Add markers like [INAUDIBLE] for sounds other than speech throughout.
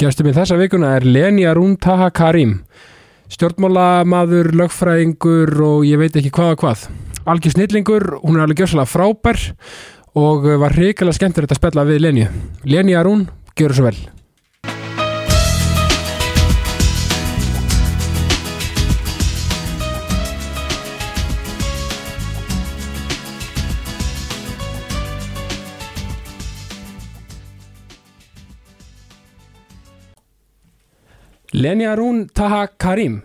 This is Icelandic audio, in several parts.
Gestur minn þessa vikuna er Leni Arun Taha Karim stjórnmálamaður, lögfræðingur og ég veit ekki hvað og hvað. Algjör snillingur, hún er alveg gjössalega frábær og var hrikalega skemmtur þetta að spella við Leni Leni Arun, gjör svo vel Leni Arun Taha Karim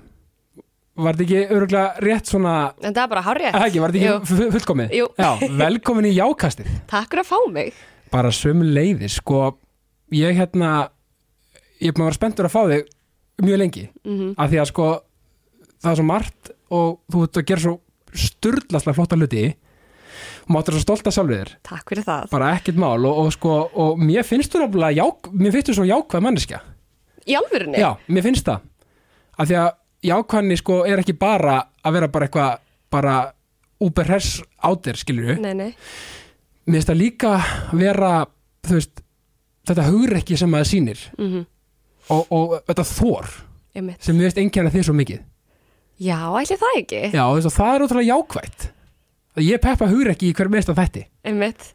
Var þetta ekki öruglega rétt svona En það er bara hárrétt. eða ekki, var þetta Jú. ekki fu- fullkomið? Jú. Já, velkomin í jákastið [LAUGHS] Takk fyrir að fá mig. Bara sömu leiði, sko ég hérna ég er vera spenntur að fá þig mjög lengi Mm af því að sko það er svo margt og þú ert að gera svo sturlaslega flotta hluti og máttur svo stolt að sjálfur þér Takk fyrir það. bara ekkert mál og, og sko og mér finnst þú náttúrulega mér finnst þú svo jákvæð manneskja Í alvörunni? Já, mér finnst það af því að jákvæðni sko er ekki bara að vera bara eitthvað bara úber hers átir skilur Nei, nei. mér finnst það líka vera þú veist, þetta hugrekki sem maður sýnir Mm og, og þetta þór sem mér finnst einkenna þig svo mikið Já, ætli það ekki? Já, þú veist, það er ótrúlega jákvætt ég peppa hugrekki í hver meðst af þætti Einmitt.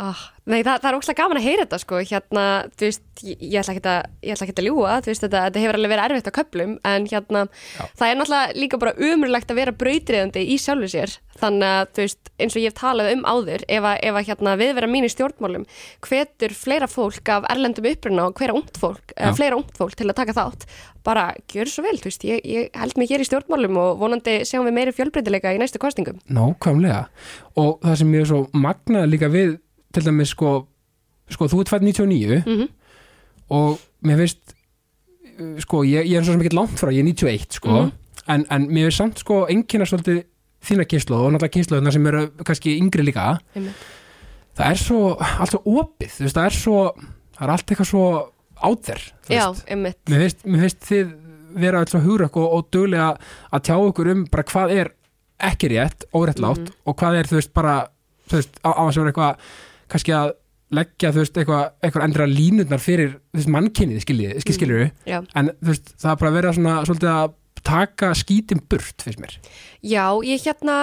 Oh, nei, það, það er ógslag gaman að heyra þetta sko, hérna, þú veist, ég, ég ætla ekki að, ég ætla ekki að ljúga, þú veist, þetta, þetta hefur alveg verið erfitt á köplum, en hérna, Já. það er náttúrulega líka bara umurlegt að vera brautriðandi í sjálfu sér, þannig að, þú veist, eins og ég hef talað um áður, ef að, ef að hérna, við vera mín í stjórnmálum, hvetur fleira fólk af erlendum uppruna og hvera ungt fólk, Já. eða fleira ungt fólk til að taka þátt, bara gjör svo vel, þú veist, ég, ég held mig hér í stjórnmálum og vonandi sjáum við meiri fjölbreytileika í næstu kostingum. Nákvæmlega og það sem ég er svo magnað líka við til dæmis sko, sko þú ert fætt 99 Mm og mér finnst sko, ég, ég er svo sem ekki langt frá, ég er 91 sko, Mhm. en, en mér finnst samt sko engina svolítið þína kynslu og náttúrulega kynsluðuna sem eru kannski yngri líka Einmitt. það er svo, allt svo opið þú veist, það er svo, það er allt eitthvað svo áþer, Já, einmitt. mér finnst, mér finnst þið vera alls svo hugrakk og, og duglega að tjá ykkur um bara hvað er ekki rétt, óréttlátt Mhm. og hvað er, þú veist, bara þú veist, á, á að sem er eitthvað kannski að leggja, þú veist, eitthvað, eitthvað endra línurnar fyrir, þú veist, mannkynnið skiljið, skil, skiljur Já. en þú veist, það er bara að vera svona svolítið að taka skítin burt, finnst mér. Já, ég hérna,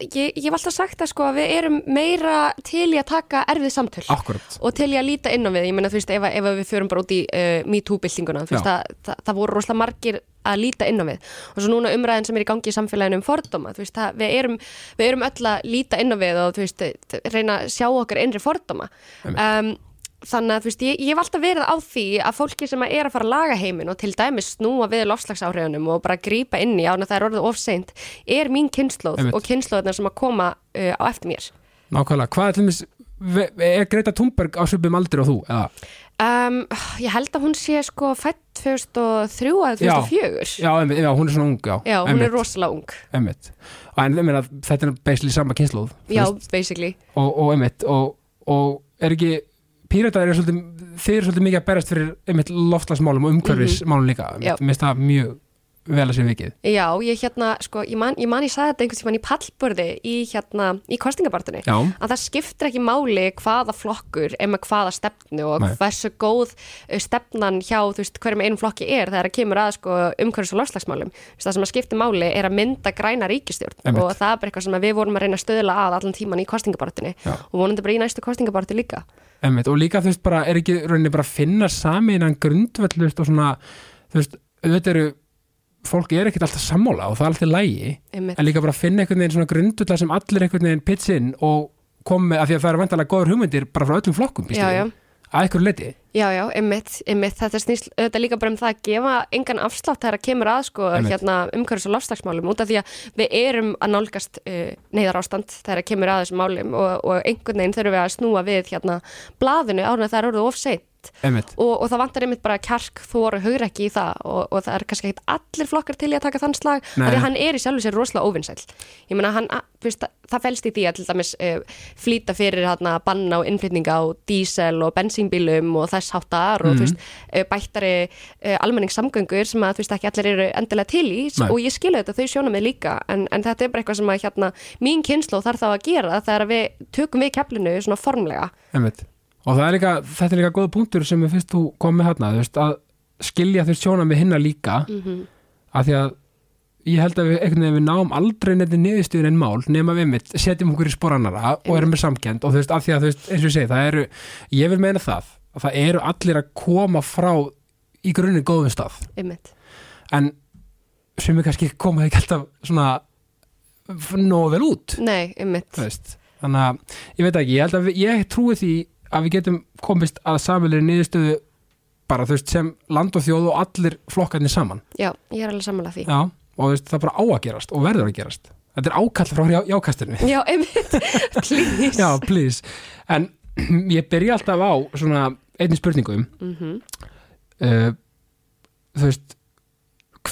ég, ég hef alltaf sagt það sko að við erum meira til í að taka erfið samtöl akkurat, og til í að líta inn á við, ég meina þú veist ef, að- ef að við förum bara út í uh, MeToo-byltinguna, þú veist Já. að það, það voru rosalega margir að líta inn á við. Og svo núna umræðin sem er í gangi í samfélaginu um fordóma, veist það, við erum, við erum öll að líta inn á við og veist, reyna að sjá okkar innri fordóma. Um, þannig að veist, ég, ég hef alltaf verið á því að fólki sem er að fara að laga heiminn og til dæmis snúa við lofslagsáhrifunum og bara grípa inn í án að það er orðið ofseint er mín kynnslóð og kynnslóðnar sem að koma uh, á eftir mér. Nákvæmlega. Hvað er til dæmis, ve- er Greta Thunberg á svipum aldrei og þú, eða? Um, Ég held að hún sé sko fætt 2003 eða 2004 Já, einmitt, já, hún er svona ung, já. Já, hún er rosalega ung. Einmitt. en meina, þetta er basically sama kynnslóð þú Já, basically. Og, og einmitt og, og er ekki píratar er svolítið, þeir eru svolítið mikið að berast fyrir einmitt loftslagsmálum og umhverfismálum líka. Mhm. Já. mér finnst það mjög vel að sé vikið Já, ég hérna, sko, ég man ég, man, ég sagði þetta einhvern tímann í pallburði í hérna, í kostingabartunni að það skiptir ekki máli hvaða flokkur er með hvaða stefnu og Nei. hversu góð uh, stefnan hjá þú veist, hverjum einum flokki er þegar það kemur að sko, umhverfis og lofslagsmálum það sem að skiptir máli er að mynda græna ríkistjórn Einmitt. og það er bara eitthvað sem við vorum að reyna að stöðla að allan tíman í kostingabartunni og vonandi bara í næstu kostingabartu líka. Einmitt og líka þú veist bara, er ekki rauninni bara að finna saminan grundvöllust og svona þú veist, auðvitað eru fólk er ekkert alltaf sammála og það er alltaf lægi Einmitt. en líka bara að finna einhvern veginn svona grundvölla sem allir einhvern veginn pits inn og kom með, af því að það eru vantalega góður hugmyndir bara frá öllum flokkum, býst Já, já. að einhverju leiti Já, já, einmitt, einmitt, þetta snýst auðvitað líka bara um það að gefa engan afslátt þegar að kemur að sko Einmitt. hérna umhverfis og lofslagsmálum út af því að við erum að nálgast uh, neyðar ástand þegar að kemur að þessum málum og, og einhvern veginn þurfum við að snúa við hérna blaðinu árið að það er orðið einmitt, og, og það vantar einmitt bara kjark, þóra, haurekki í það og, og það er kannski ekkit allir flokkar til í að taka þann slag, Nei. af því að hann er í sjálfu sér rosalega óvinnsæll. Ég meina, hann, veist, það felst í því að til dæmis uh, flýta fyrir hérna banna og innflytninga á dísel og bensínbílum og þess háttar og þú veist, uh, bættari uh, almenningssamgöngur sem að veist ekki allir eru endilega til í Nei. og ég skilu þetta þau sjóna mig líka en, en þetta er bara eitthvað sem að hérna mín kynslu þarf þá að gera þegar við tökum við keflinu svona formlega einmitt og er líka, þetta er líka góð punktur sem við fyrst þú kom með hérna, veist, að skilja veist sjóna með hinna líka. Mm af því að ég held að við, veginn við náum aldrei nefnir niðurstöðin en mál nema við mitt, setjum okkur í sporannara og erum með samkend og þú veist, af því að þú veist, eins og ég segi, það eru ég vil meina það, að það eru allir að koma frá í grunninn góðum stað. Einmitt. En sem við kannski koma ekki alltaf svona nógu vel út. Nei, einmitt. Þannig að ég veit ekki, ég held að við, ég trúi því að við getum komist að samvelir niðurstöðu bara þú veist sem land og þjóð og allir flokkarnir saman. Já, ég er alveg samanlega því. Já, og þú veist, það bara á að gerast og verður að gerast. Þetta er ákall frá já, jákastinu Já, einmitt, [LAUGHS] please. Já, please. En [CLEARS THROAT] ég byrja alltaf á svona einni spurningu. Mm uh, þú veist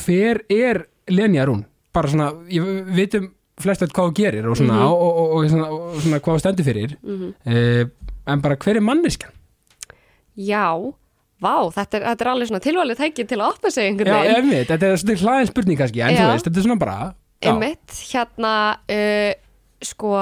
hver er Lenja Rún bara svona, ég við vitum flest að hvað þú gerir og svona, Mhm. og, og, og, og, svona, og svona hvað þú stendur fyrir. Uh, en bara hver er manniskan Já, vá, þetta er, þetta er alveg svona tilvalið tæki til að opna sig einhvern já, veginn einmitt, þetta er svona hlaðin spurning kannski en þú Já. veist, þetta er svona bara já, Einmitt, hérna uh, sko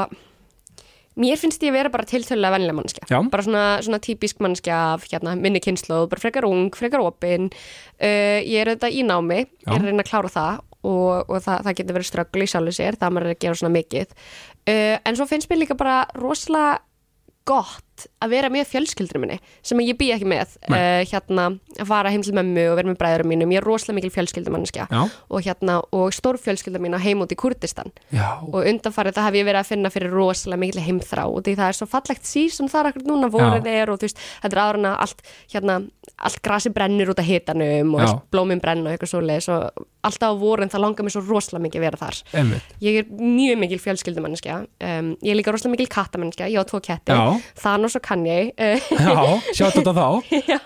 mér finnst ég að vera bara tiltölulega vennilega mannskja Já. bara svona, svona típisk mannskja af hérna, minni kynnslóð, bara frekar ung, frekar opin uh, ég er auðvitað í námi ég Já. er að reyna að klára það og, og það, það getur verið ströggl í sjálfu sér það maður er að gera svona mikið uh, en svo finnst mér líka bara rosalega gott að vera með fjölskyldur minni sem ég bý ekki með uh, hérna að fara heim til mömmu og vera með bræðurum mínum. Ég er rosalega mikil fjölskyldumannskja já, og hérna og stórfjölskylda mín á heim út í Kurdistan já, og undanfarið það hef ég verið að finna fyrir rosalega mikil heimþrá og því það er svo fallegt sísum þar akkur núna vorið er og þú veist, þetta er ára allt, hérna, allt grasi brennur út af hitanum og Já. allt blómin brenna og eitthvað svoleiðis og alltaf á vorin það langar mér svo rosalega mikið að vera þar. Einmitt. Ég er mjög mikil fjölskyldumanneskja um, ég er líka rosalega mikil kattamanneskja, ég á tvo ketti. Já, Og Kanye. Uh, [LAUGHS] já, sjátt þetta þá. [LAUGHS] Já,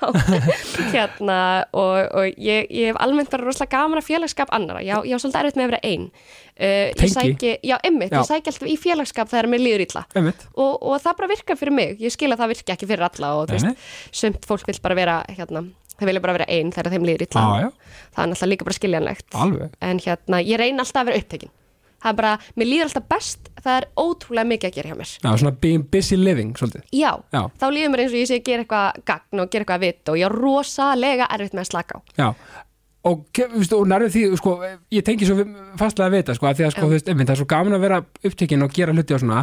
hérna og, og ég, ég hef almennt bara rosalega gaman að félagskap annara, já, ég á svolítið erfitt með að vera ein. Uh, ég Tengi. sæki, já, emmitt, ég sæki alltaf í félagskap þegar mér líður illa. Og, og það bara virkar fyrir mig, ég skil að það virka ekki fyrir alla og þú veist, sumt fólk vil bara vera hérna, þeir vilja bara vera ein þegar þeim líður illa. Já, það er náttúrulega líka bara skiljanlegt. Alveg. En hérna, ég reyna alltaf að vera upptekin það er bara, mér líður alltaf best það er ótrúlega mikið að gera hjá mér já, svona being busy living, svolítið Já, Já. þá líður mér eins og ég sé að gera eitthvað gagn og gera eitthvað vitt og ég er rosalega erfitt með að slaka á. Já, og, og nærðu því, sko, ég tengi svo fastlega að vita, sko, að því að, sko, þú veist, það er svo gaman að vera upptekinn og gera hluti og svona,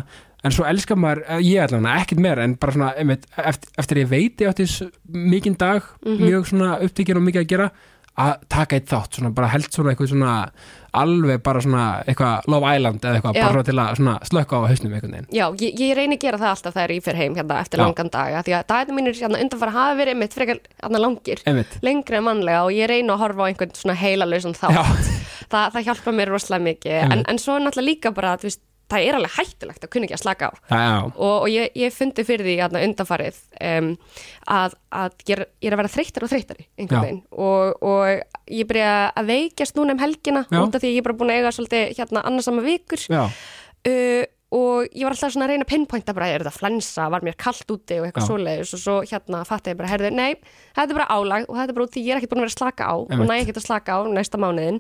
en svo elskar maður, eh, ég allavega, ekkert meira, en bara svona, einmitt, eftir, eftir ég veit ég átti mikinn dag, Mhm. mjög svona upptekinn og mikið að gera, að taka eitt þátt, svona, bara held svona eitthvað svona, alveg bara svona, eitthvað Love Island eða eitthvað, Já. bara til að slökka á hausnum einhvern veginn. Já, ég, ég reyni að gera það alltaf þegar ég fer heim hérna eftir Já. langan dag, af því að dagarnir mínir hérna undanfara hafa verið mitt frekar hérna langir, Einmitt, lengri en mannlega og ég reyna að horfa á einhvern svona heilalausan þátt. já, [LAUGHS] Það, það hjálpa mér rosalega mikið, en, Einmitt. en svo er náttúrulega líka bara, þú veist, það er alveg hættulegt að kunna ekki að slaka á. og, og ég, ég fundi fyrir því hérna, undanfarið um, að, að ég, er, ég er að vera þreyttar og þreyttari Já. einhvern veginn og, og ég byrja að veikjast núna um helgina Já. út af því að ég er bara búin að eiga svolítið hérna annarsama vikur já, uh, og ég var alltaf svona að reyna að pinpointa bara, er þetta flensa, var mér kallt úti og eitthvað svoleiðis og svo hérna fatta ég bara, herðu, nei, þetta er bara álag og þetta er bara út því ég er ekki búin að vera að slaka á Einmitt. og næ ekki að slaka á næsta mánuðin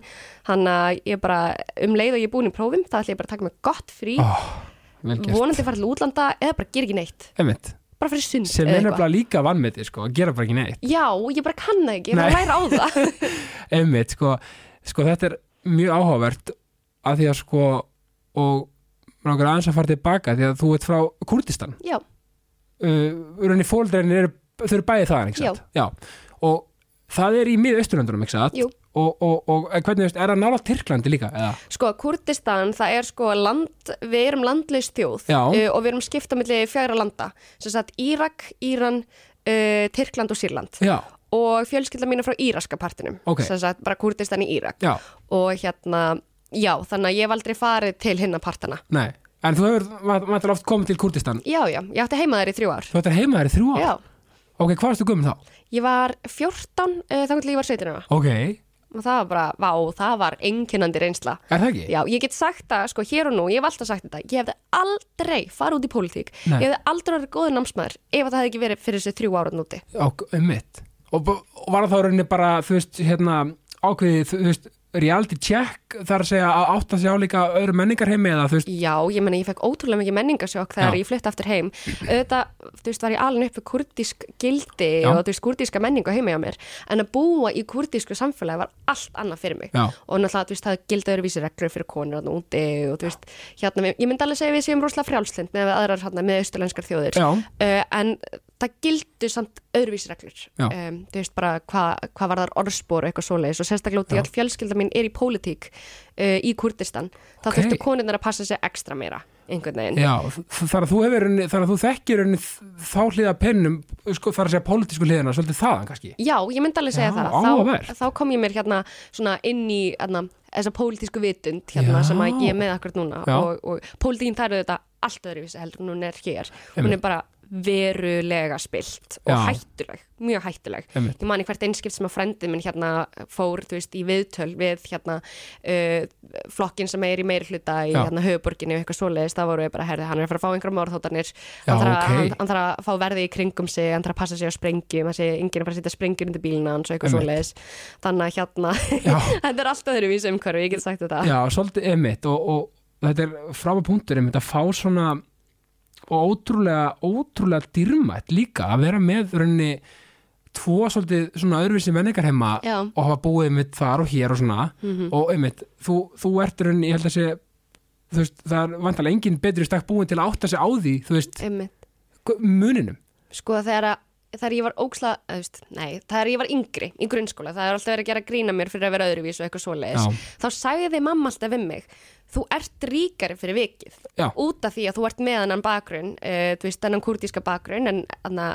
þannig að ég bara, um leið og ég er búin í prófum, það ætla ég bara að taka mig gott frí gert, vonandi fara til útlanda eða bara gera ekki neitt. Einmitt, bara fyrir sund sem er nefnilega líka vannmetið, sko, að gera bara ekki neitt. Já, ég bara kann það ekki, ég er að Nei. læra á [LAUGHS] [LAUGHS] og náttúrulega aðeins að fara tilbaka því að þú ert frá Kurdistan Já, uh, rauninni fóldreinin eru þau eru bæði það, satt? Já. og það er í miðausturlöndunum, og, og, og hvernig er það nála Tyrklandi líka? Eða? sko, Kurdistan, það er sko land, við erum landleist þjóð Já. uh, og við erum skipta milli fjögra landa sem sagt Írak, Íran uh, Tyrkland og Sýrland Já, og fjölskylda mín er frá íraska partinum Ok. sem sagt bara Kurdistan í Írak já, og hérna, já, þannig að ég hef aldrei farið til hinna partana. Nei. En þú hefur, maður oft komið til Kurdistan Já, já, ég átti heima þær í þrjú ár. Þú ættir heima þær í þrjú ár? Já, Ok, hvað varstu gummið þá? ég var 14 uh, þá til ég var 17 ára. Ok, og það var bara, vá, það var einkennandi reynsla. Er það ekki? Já, ég get sagt það, sko, hér og nú, ég hef alltaf sagt þetta Ég hefði aldrei farið út í pólitík. Nei. Ég hefði aldrei verið góður námsmaður Ef að það hefði ekki verið fyrir þessi þrjú ára núti Og, mitt og, og var það þá rauninni bara, þú veist, hérna ákveðið, þú veist, reality check þar að segja að átt að sjá líka öðru menningarheimi eða þú veist, Já, ég menna ég fekk ótrúlega mikið menningasjokk þegar Já. ég flutti aftur heim auðvitað, þú veist, var ég alveg uppi kurdísk gildi Já. og þú veist, kurdíska menningu heima hjá mér en að búa í kurdísku samfélagi var allt annað fyrir mig Já. og náttúrulega, þú veist, það gildi öðruvísi reglur fyrir konur þarna úti og þú veist, hérna, ég myndi alveg segja við séum rosalega frjálslind með aðrar hérna, með það gildu samt öðruvísi reglur. Já. um, þú veist bara hvað hva var þar orðspor eitthvað svoleiðis og sérstaklega út í að fjölskylda mín er í pólitík uh, í Kurdistan þá Ok. þurftu konurnar að passa sig ekstra meira einhvern veginn. Já þar að þú þú þekkir þá hliða pennum, sko, þar að segja pólitísku hliðina, svolítið þaðan kannski? Já, ég myndi alveg segja Já, það. Þá, þá kom ég mér hérna inn í hérna, þessa pólitísku vitund hérna, sem ég er með akkurat núna Já. og, og pólitíkin þær eru þetta allt öðruvísi heldur hún er hér. Hún er bara verulega spilt og Já. hættuleg, mjög hættuleg Einmitt. ég man í hvert einskipt sem að frendið minn hérna fór, þú veist, í viðtöl við hérna uh, flokkin sem er í meiri hluta í Já. hérna höfuborginni og eitthvað svoleiðis, þá voru við bara, herði, hann er að fara að fá einhverjum mórþóttanir Já, hann, þarf að- ok. hann, hann þarf að fá verði í kringum sig hann þarf að passa sig á sprengjum, hann sé enginn að fara að setja sprengjur undir bílina hans og eitthvað svoleiðis þannig að hérna, [LAUGHS] þetta er allt öðru vísi umhverfi, ég get sagt þetta Já, svolítið og, ótrúlega, ótrúlega dýrmætt líka að vera með rauninni tvo svolítið svona öðruvísi menningarheima Já. og hafa búið mitt þar og hér og svona Mhm. og einmitt, þú, þú ert rauninni, ég held að sé veist, það er vantarlega engin betri stakk búin til að átta sig á því, þú veist, Einmitt. muninum sko þegar að þegar ég var óksla, veist, nei, þegar ég var yngri í grunnskóla, það er alltaf verið að gera grína mér fyrir að vera öðruvís og eitthvað svoleiðis Já. þá sagði mamma alltaf við mig þú ert ríkari fyrir vikið Já. út af því að þú ert með hennan bakgrunn uh, þú veist, hennan kurdíska bakgrunn en anna,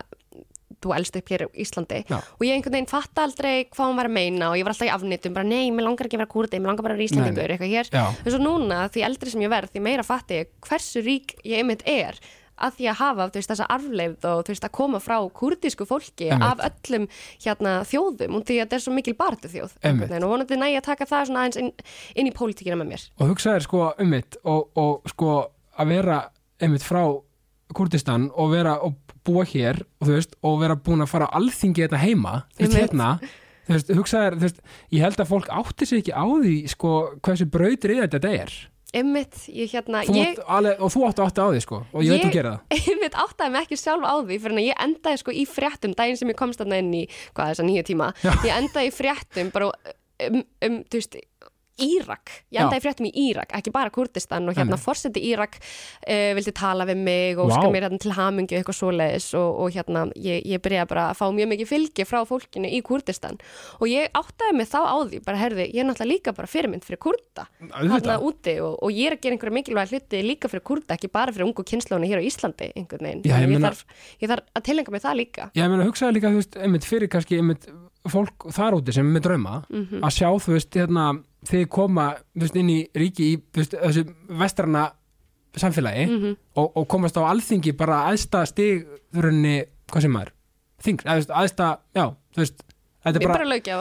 þú elst upp hér á Íslandi. Já. og ég einhvern veginn fatta aldrei hvað hún var að meina og ég var alltaf í afnýttum, bara nei, mér langar ekki að vera kurdi mér langar bara að vera Íslandingur, eitthvað hér. En svo núna, því eldri sem ég verð, því meira fatti ég hversu rík ég einmitt er að því að hafa veist, þessa arfleifð og veist, að koma frá kurdísku fólki Einmitt. af öllum hérna, þjóðum og því að þetta er svo mikil barðu þjóð og vonandi næg að taka það svona aðeins inn, inn í pólitíkina með mér. Og hugsaðir sko um mitt og, og sko að vera einmitt frá Kurdistan og vera og búa hér og veist og vera búin að fara á alþingi þetta heima hérna þú veist, hugsaðir, þú veist, ég held að fólk átti sig ekki á því sko hversu brautir í þetta er einmitt, ég hérna þú ég, átt, alveg, og þú áttu átti á því sko og ég, veit að gera það [LAUGHS] einmitt áttaði mig ekki sjálf á því fyrir að ég endaði sko í fréttum daginn sem ég komst þarna inn í, hvað þess að nýju tíma Já. ég endaði í fréttum bara um, um þú veist Írak, ég endaði fréttum í Írak ekki bara Kurdistan og hérna fórseti Írak uh, vildi tala við mig og Vá. skar mér hérna til hamingju eitthvað svoleiðis og, og hérna ég, ég byrjaði bara að fá mjög mikið fylgi frá fólkinu í Kurdistan. Og ég áttaði mig þá á því, bara herði, ég er náttúrulega líka bara fyrirmynd fyrir Kurda. Þarna úti og, og ég er að gera einhverja mikilvæg hluti líka fyrir Kurda, ekki bara fyrir ungu kynnslónu hér á Íslandi einhvern veginn, Já, ég ég, meina- þarf, ég þarf að tilenga mig það líka. Ég meina fólk þar úti sem er með drauma Mhm. að sjá þú veist hérna þegar koma þú veist inn í ríki í veist, þessu vestrana samfélagi Mhm. og, og komast á alþingi bara aðsta stig þurrunni, hvað sem maður þing, aðsta, já þú veist, þetta er bara lögja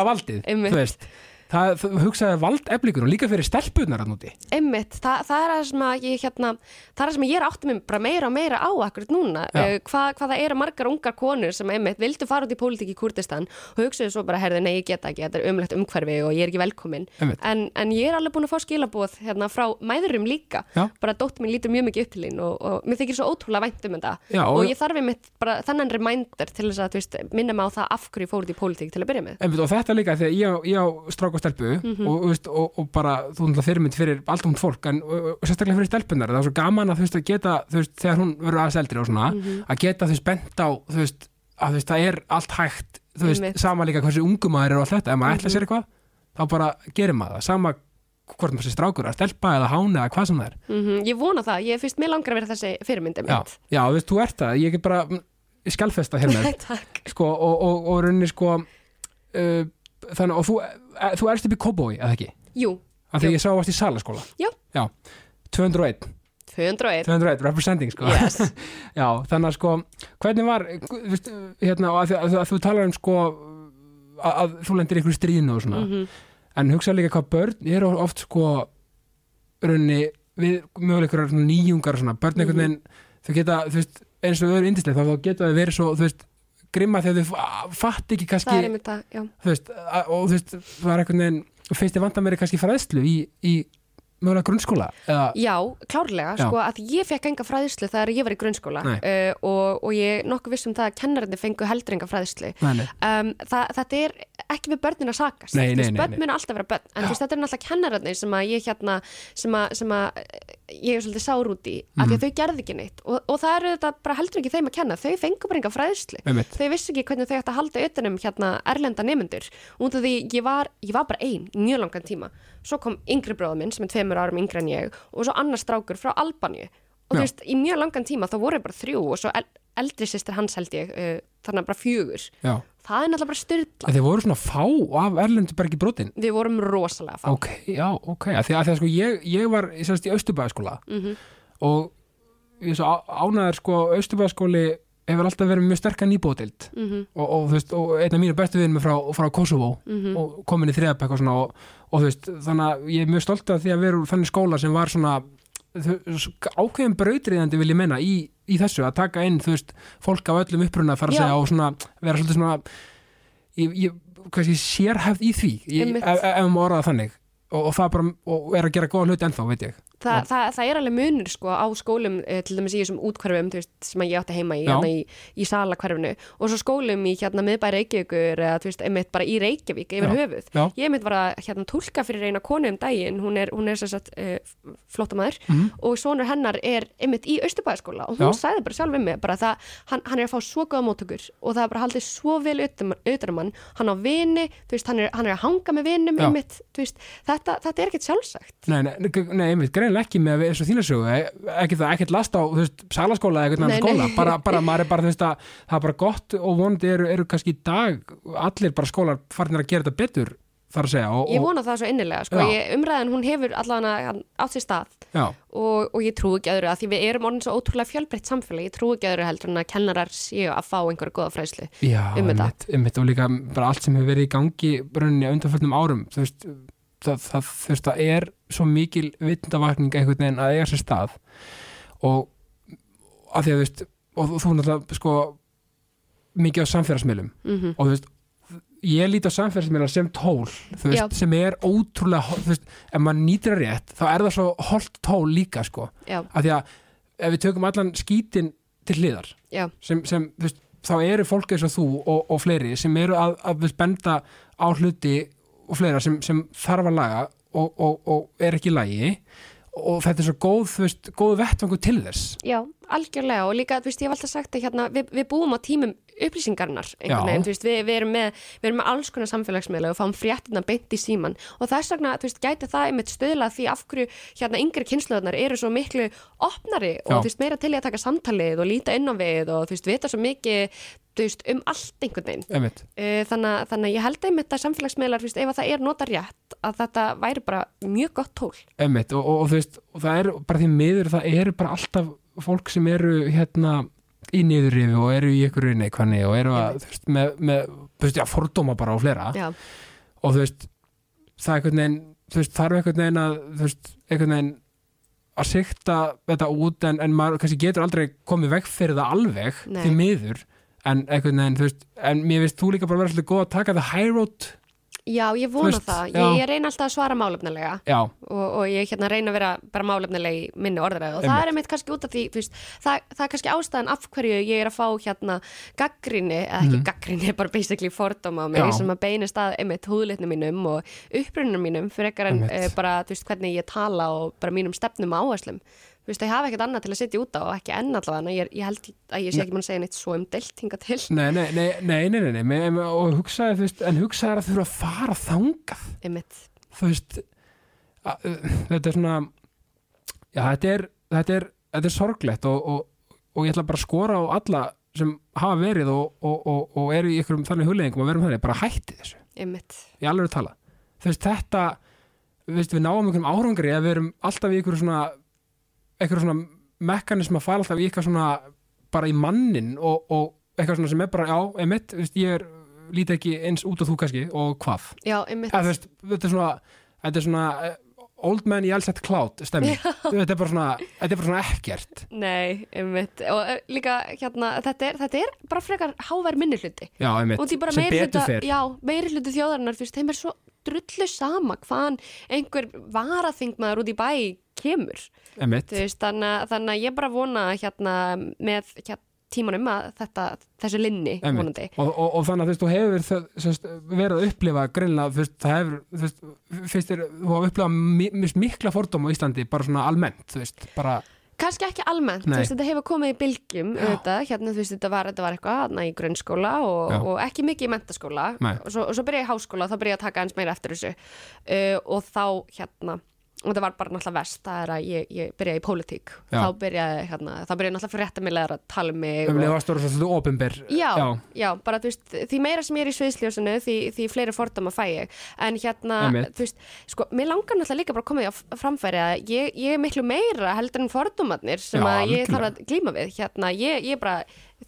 á valdið, þú veist það, þú hugsaði valdeflingur og líka fyrir stelpunar að núti Einmitt, Þa, það er það sem að ég hérna, það er það sem ég er átti mig bara meira og meira á akkurat núna, uh, hvað, hvað það eru margar ungar konur sem einmitt vildu fara út í pólitík í Kurdistan og hugsaðu svo bara, herði, nei, ég geta ekki, þetta er umlegt umhverfi og ég er ekki velkomin en, en ég er alveg búin að fá skilabóð hérna frá mæðurum líka, Já. bara dóttir mín lítur mjög mikið upp til þín og, og mér þykir svo ótrúlega vænt um þetta. Já, og, og- ég þarf einmitt bara þennan reminder til þess að veist, minna mig á það af hverju ég fór út í pólitík til að byrja með. Einmitt, og þetta líka þegar ég, ég á strák og stelpu Mhm. og, þú veist, og, og bara þú náttúrulega fyrirmynd fyrir allt hún fólk en og, og sérstaklega fyrir stelpunar það er svo gaman að þú veist að geta þú veist, þegar hún verður aðeins eldri og svona Mhm. að geta þú veist bent á þú veist, að þú veist það er allt hægt þú veist sama líka hversu ungum maður er og allt þetta. Ef maður ætla sér eitthvað þá bara gerir maður það. Sama hvort maður sé strákur að stelpa eða hána eða hvað sem það er. Mm Ég vona það, ég finnst mér langar að vera þessi fyrirmyndi já, já þú veist þú ert það. Ég er bara mm, skjálfesta hér með. [LAUGHS] Takk. Sko og, og, og rauninni sko uh, þannig og þú, uh, þú erst upp í Kóbói eða ekki Jú, af því Jú. ég sá varst í salaskóla Já. já 201, 201 201 representing sko Yes. [LAUGHS] já, þannig að sko hvernig var, þú veist, hérna að, að, að þú talar um sko að, að þú lendir ykkur stríðinu og svona Mhm. en hugsa líka hvað börn eru oft sko raunni við möguleikur nýjungar og svona, börn einhvern veginn þau geta, þú veist, eins og þau eru indislega þá, þá geta þau verið svo, þú veist grimma þegar þau fa- fatt ekki kannski Það er einmitt það, já. Veist, og þú veist, það er einhvern veginn finnst þið vanta mér kannski fræðslu í, í mögulega grunnskóla eða, Já, klárlega, Já. sko að ég fekk enga fræðislu þegar ég var í grunnskóla uh, og, og ég nokkuð vissum það að kennarandi fengu heldur enga nei, um, það, þetta er ekki við börnin að sakast. Nei, nei, nei, börn munu alltaf vera börn. En veist, þetta er náttúrulega kennararnir sem að ég hérna sem að, sem að eh, ég er svolítið sár út í af Mhm. því að þau gerði ekki neitt. Og, og það eru þetta bara heldur ekki þeim að kenna. Þau fengu bara enga fræðslu. Einmitt. Þau vissu ekki hvernig þau ætti að halda utanum hérna erlenda nemyndur út af því ég var, ég var bara ein í mjög langan tíma. Svo kom yngri bróður minn sem er tveimur árum yngri en ég og svo annar strákur frá Albaníu. Og þú veist, í mjög langan tíma þá voru bara þrjú og svo el eldri sýstir hans held ég uh, þannig að bara fjögur. Já, það er náttúrulega bara styrla þið voru svona fá af Erlendu bergi brotin? Við vorum rosalega fá. Ok, já, ok, að því að, því að sko ég, ég var í, semst, í Östubæðaskóla Mhm. og ég er svo á- ánæður sko Östubæðaskóli hefur alltaf verið mjög sterkan nýbótild Mhm, og, og þú veist, og einn af mínu bestu vinnum frá, frá Kosovo mhm. og komin í þriðabæk og svona og, og þú veist, þannig að ég er mjög stolt af því að vera úr þannig skóla sem var svona ákveðin brautriðandi vil ég menna í, í þessu að taka inn, þú veist, fólk af öllum uppruna þar að segja og svona vera svolítið svona ég, ég, kannski sérhæfð í því. Ég, ef, ef maður orðað þannig. Og, og það bara, og er að gera góða hluti ennþá, veit ég Þa, það, það er alveg munur sko á skólum eh, til dæmis í þessum útkvarfum sem ég átti heima í, hérna, í, í salakvarfinu og svo skólum í hérna miðbæri Reykjavíkur eða veist, einmitt bara í Reykjavík yfir Já. höfuð. Já. Ég einmitt var að hérna tólka fyrir eina konu um daginn hún er, hún er sagt uh, flótamaður Mhm. og sonur hennar er einmitt í Austurbæðaskóla og hún Já. sagði bara sjálf við mig bara það, hann, hann er að fá svo góða móttökur og það er bara haldið svo vel utan utan um hann, á vini, veist, hann er, hann er að hanga með vinum einmitt, veist, þetta, þetta er ekkert sjálfsagt. Nei, nei, nei, einmitt, greinlega ekki með eins og þína sögu, e- ekki það, ekkert last á veist, salaskóla eða eitthvað skóla bara, bara, [LAUGHS] maður er bara, þú veist að það er bara gott og vonandi eru, eru kannski í dag allir bara skólar farnir að gera þetta betur þar að segja og, Ég og, vona það svo innilega, sko, Já. ég, umræðan hún hefur allavega átt sér stað já, og, og ég trú ekki öðru að því við erum orðin svo ótrúlega fjölbreytt samfélag, ég trú ekki öðru heldur en að kennarar séu að fá einhverja góða fræðslu. já, Um þetta. einmitt, einmitt og líka bara allt sem hefur verið í gangi brunni undanfjöldum árum þú veist, það, það, veist, það er svo mikil vindavakning einhvern veginn að eiga sér stað. Og að því að veist og þú, þú náttúrulega sko mikið á samfélagsmiðlum. Mm og þú veist ég líti á samfélagsmiðlar sem tól veist, sem er ótrúlega veist, ef maður nýtir það rétt þá er það svo holt tól líka sko. Já, af því að ef við tökum allan skítin til hliðar sem, sem veist, þá eru fólk eins og þú og, og fleiri sem eru að, að benda á hluti og fleira sem, sem þarf að laga og, og, og er ekki lagi. Og þetta er svo góð, veist, góð vettvangu til þess. Já, algjörlega. Og líka, þú veist, ég hef alltaf sagt að hérna, við, við búum á tímum upplýsingarnar veginn, veist, við, við, erum með, við erum með alls konar samfélagsmiðla og fáum fréttina beint í síman og þess vegna, þú veist, gæti það einmitt stöðla því af hverju hérna yngri kynnslöðnar eru svo miklu opnari og Já. þú veist, meira til í að taka samtalið og líta inn á við og þú veist, vita svo mikið veist, um allt einhvern veginn. Eh, þannig, þannig að ég held einmitt að samfélagsmiðlar, veist, ef að það er nota rétt að þetta væri bara mjög gott tól. Einmitt og, og, og veist, og það er bara því miður það eru bara alltaf fólk sem eru hérna í niðurrifi og eru í ykkur neikvæðni og eru að, veist, með, með veist, já, fordóma bara á fleira. Já, og þú veist, það er einhvern veginn þarf einhvern veginn að einhvern veginn að sikta þetta út en, en maður kannski getur aldrei komið veg fyrir það alveg Nei. því miður en einhvern veginn, þú veist, en mér veist þú líka bara vera svolítið góð að taka það high road. Já ég vona veist, það. ég, ég reyna alltaf að svara málefnilega og, og ég hérna reyna að vera bara málefnileg í minni orðræðu. Og það Einmitt. er einmitt kannski út af því, þú veist, það, það er kannski ástæðan af hverju ég er að fá hérna gaggrinni, eða ekki Mhm. gaggrinni bara basically fordóma á mig Já. sem að beinist að einmitt húðlitnum mínum og upprunum mínum fyrir ekkar en uh, bara, þú veist, hvernig ég tala og bara mínum stefnum áherslum þú veist, ég hafa ekkert annað til að setja út á og ekki enn allavega, ég, ég held að ég sé ekki mann að segja neitt svo um deilt hinga til. Nei, nei, nei, nei, nei, nei, nei, nei og hugsaði, þú veist, en hugsaði að þú eru að fara þangað. Þú veist að, þetta er svona já, þetta er, þetta er, þetta er sorglegt og, og, og ég ætla bara að skora á alla sem hafa verið og, og, og, og eru í ykkurum þannig hugleðingum að verum þannig, bara hætti þessu. Í alveg að tala. Þú veist þetta þú veist, við náum einhverjum árangri að við erum alltaf í ykkur svona ykkur svona mekanism að fara alltaf í eitthvað svona bara í mannin og, og eitthvað svona sem er bara, já, emitt, veist, ég er lítið ekki eins út á þú kannski og hvað. Já, einmitt, ja, veist, þetta er svona þetta er svona eh, old man í allsett cloud stemmi, þetta er bara svona þetta er bara svona ekkert. Nei, einmitt. Og uh, líka hérna, þetta er, þetta er bara frekar hávær minni hluti. Já, emitt, og því bara sem meiri betur hluta, fer. Já, meiri hluti þjóðarinnar þú veist, þeim er svo drullu sama hvaðan einhver varaþingmaður út í bæ kemur. Veist, þannig, þannig að ég bara vona hérna með hérna, tímanum að þetta, þessi linni. Og, og, og þannig að þú veist, þú hefur það, sérst, verið að upplifa greinlega, það hefur þú veist, fyrst þér, þú hafa upplifað mi mi- mikla fordóma á Íslandi, bara svona almennt þú veist, bara, kannski ekki almennt, veist, þetta hefur komið í bylgjum auðvitað, hérna, þú veist, þetta var, þetta var eitthvað í grunnskóla og, og ekki mikið í mentaskóla og svo, og svo byrja ég í háskóla og þá byrja ég að taka eins meira eftir þessu. Uh, og þá, hérna og þetta var bara náttúrulega vest, það er að ég, ég byrjaði í pólitík, Já. þá byrjaði hérna, þá byrjaði náttúrulega fréttamilegar að tala um mig um og, leið varst þú svolítið opinber Já, já, bara þú veist, því meira sem ég er í sviðsljósinu því, því fleiri fordama fæ ég en hérna, Einmitt. þú veist, sko mér langar náttúrulega líka bara að koma því að framfæri að ég, ég er miklu meira heldur en fordomarnir sem Já, að ég algjörlega. þarf að glíma við hérna, ég, ég bara,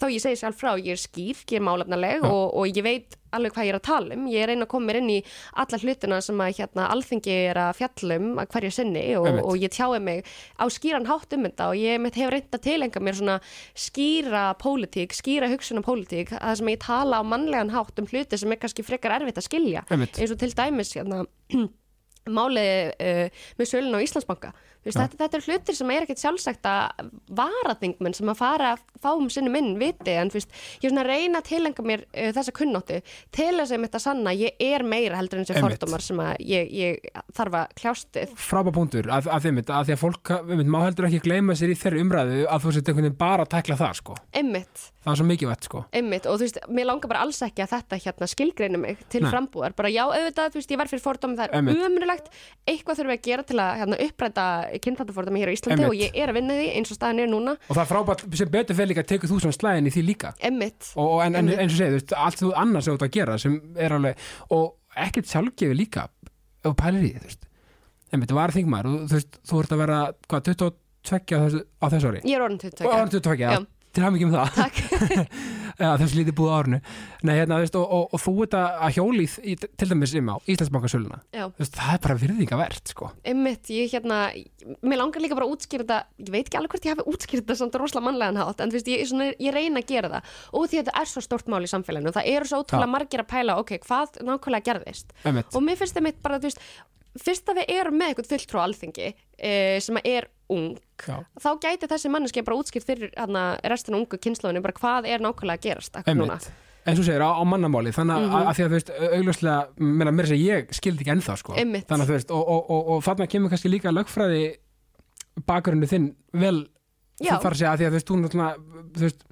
þó ég segi sjálf frá ég er skýr, ég er málefnaleg Já. og, og ég veit alveg hvað ég er að tala um. Ég er reyna að koma mér inn í alla hlutina sem að hérna alþingi er að fjallum að hverju sinni og, og ég tjái mig á skýran hátt um þetta og ég mitt hefur reynd að tilenga mér svona skýra pólitík, skýra hugsun á pólitík, að það sem ég tala á mannlegan hátt um hluti sem er kannski frekar erfitt að skilja. Eins og til dæmis hérna [CLEARS THROAT] málið uh, með sölun á Íslandsbanka veist, þetta, þetta er hlutir sem er ekkert sjálfsagt að varaþingmenn sem að fara fáum sinnum inn viti. En veist, ég er svona að reyna að tilenga mér uh, þessa kunnóttu til þess að mitt að sanna ég er meira heldur en þessi fordómar sem að ég, ég þarf að kljást við. Frábæð punktur. Að, að þeim að því að fólk einmitt, má heldur ekki gleyma sér í þeirri umræðu að þú sett einhvern veginn bara að tækla það sko. Það er svo mikið vett sko. og þú veist, mér langar bara alls ekki að þetta hérna skilgreina mig til Nei. frambúðar, bara já, auðvitað, veist, ég verð fyrir fordómi, það er Einmitt. Kynþáttafordómi hér á Íslandi og ég er að vinna því eins og staðan er núna. Og það er frábæð sem betur fyrir líka að tekur þú svona slæðin í því líka. Einmitt, og, en, en eins og segið, þú veist, allt þú annars ert að gera sem er alveg, og ekkert sjálfgefi líka þú pælir í því, þú veist. Einmitt, þú var þingmaður og þú veist, þú ert að vera hvað, 22 á þessu, á ári? Ég er orðin 22 og orðin 22, Já. Til hafði mikið með það. [LAUGHS] Þessu lítið búið á árinu. Nei, hérna, veist, og, og, og þú ert að hjólið í, til dæmis um á Íslandsbankasöluna. Það er bara virðingavert, sko. Einmitt, ég hérna mér langar líka bara að útskýra þetta ég veit ekki alveg hvort ég hafi útskýrt þetta samt rosalega mannlegan hátt en veist, ég, svona, ég reyna að gera það. Og því að þetta er svo stórt mál í samfélaginu það eru svo ótrúlega margir að pæla, ok, hvað nákvæmlega gerðist? Einmitt, og mér finnst það mitt bara, þú veist fyrst að við erum með eitthvað fulltrú á alþingi e, sem er ung já, þá gæti þessi manneski bara útskýrt fyrir hana, restina ungu kynnslóðinu, bara hvað er nákvæmlega að gerast akkur núna. eins og segir á, á mannamáli þannig að, Mhm. að því að þú veist, augljóslega mér að segja, ég skildi ekki ennþá sko. Einmitt. þannig að þú veist, og, og, og, og þarna kemur kannski líka lögfræði bakgrunni þinn vel Já. þú þarf að segja að því að þú veist, þú náttúrulega þú veist,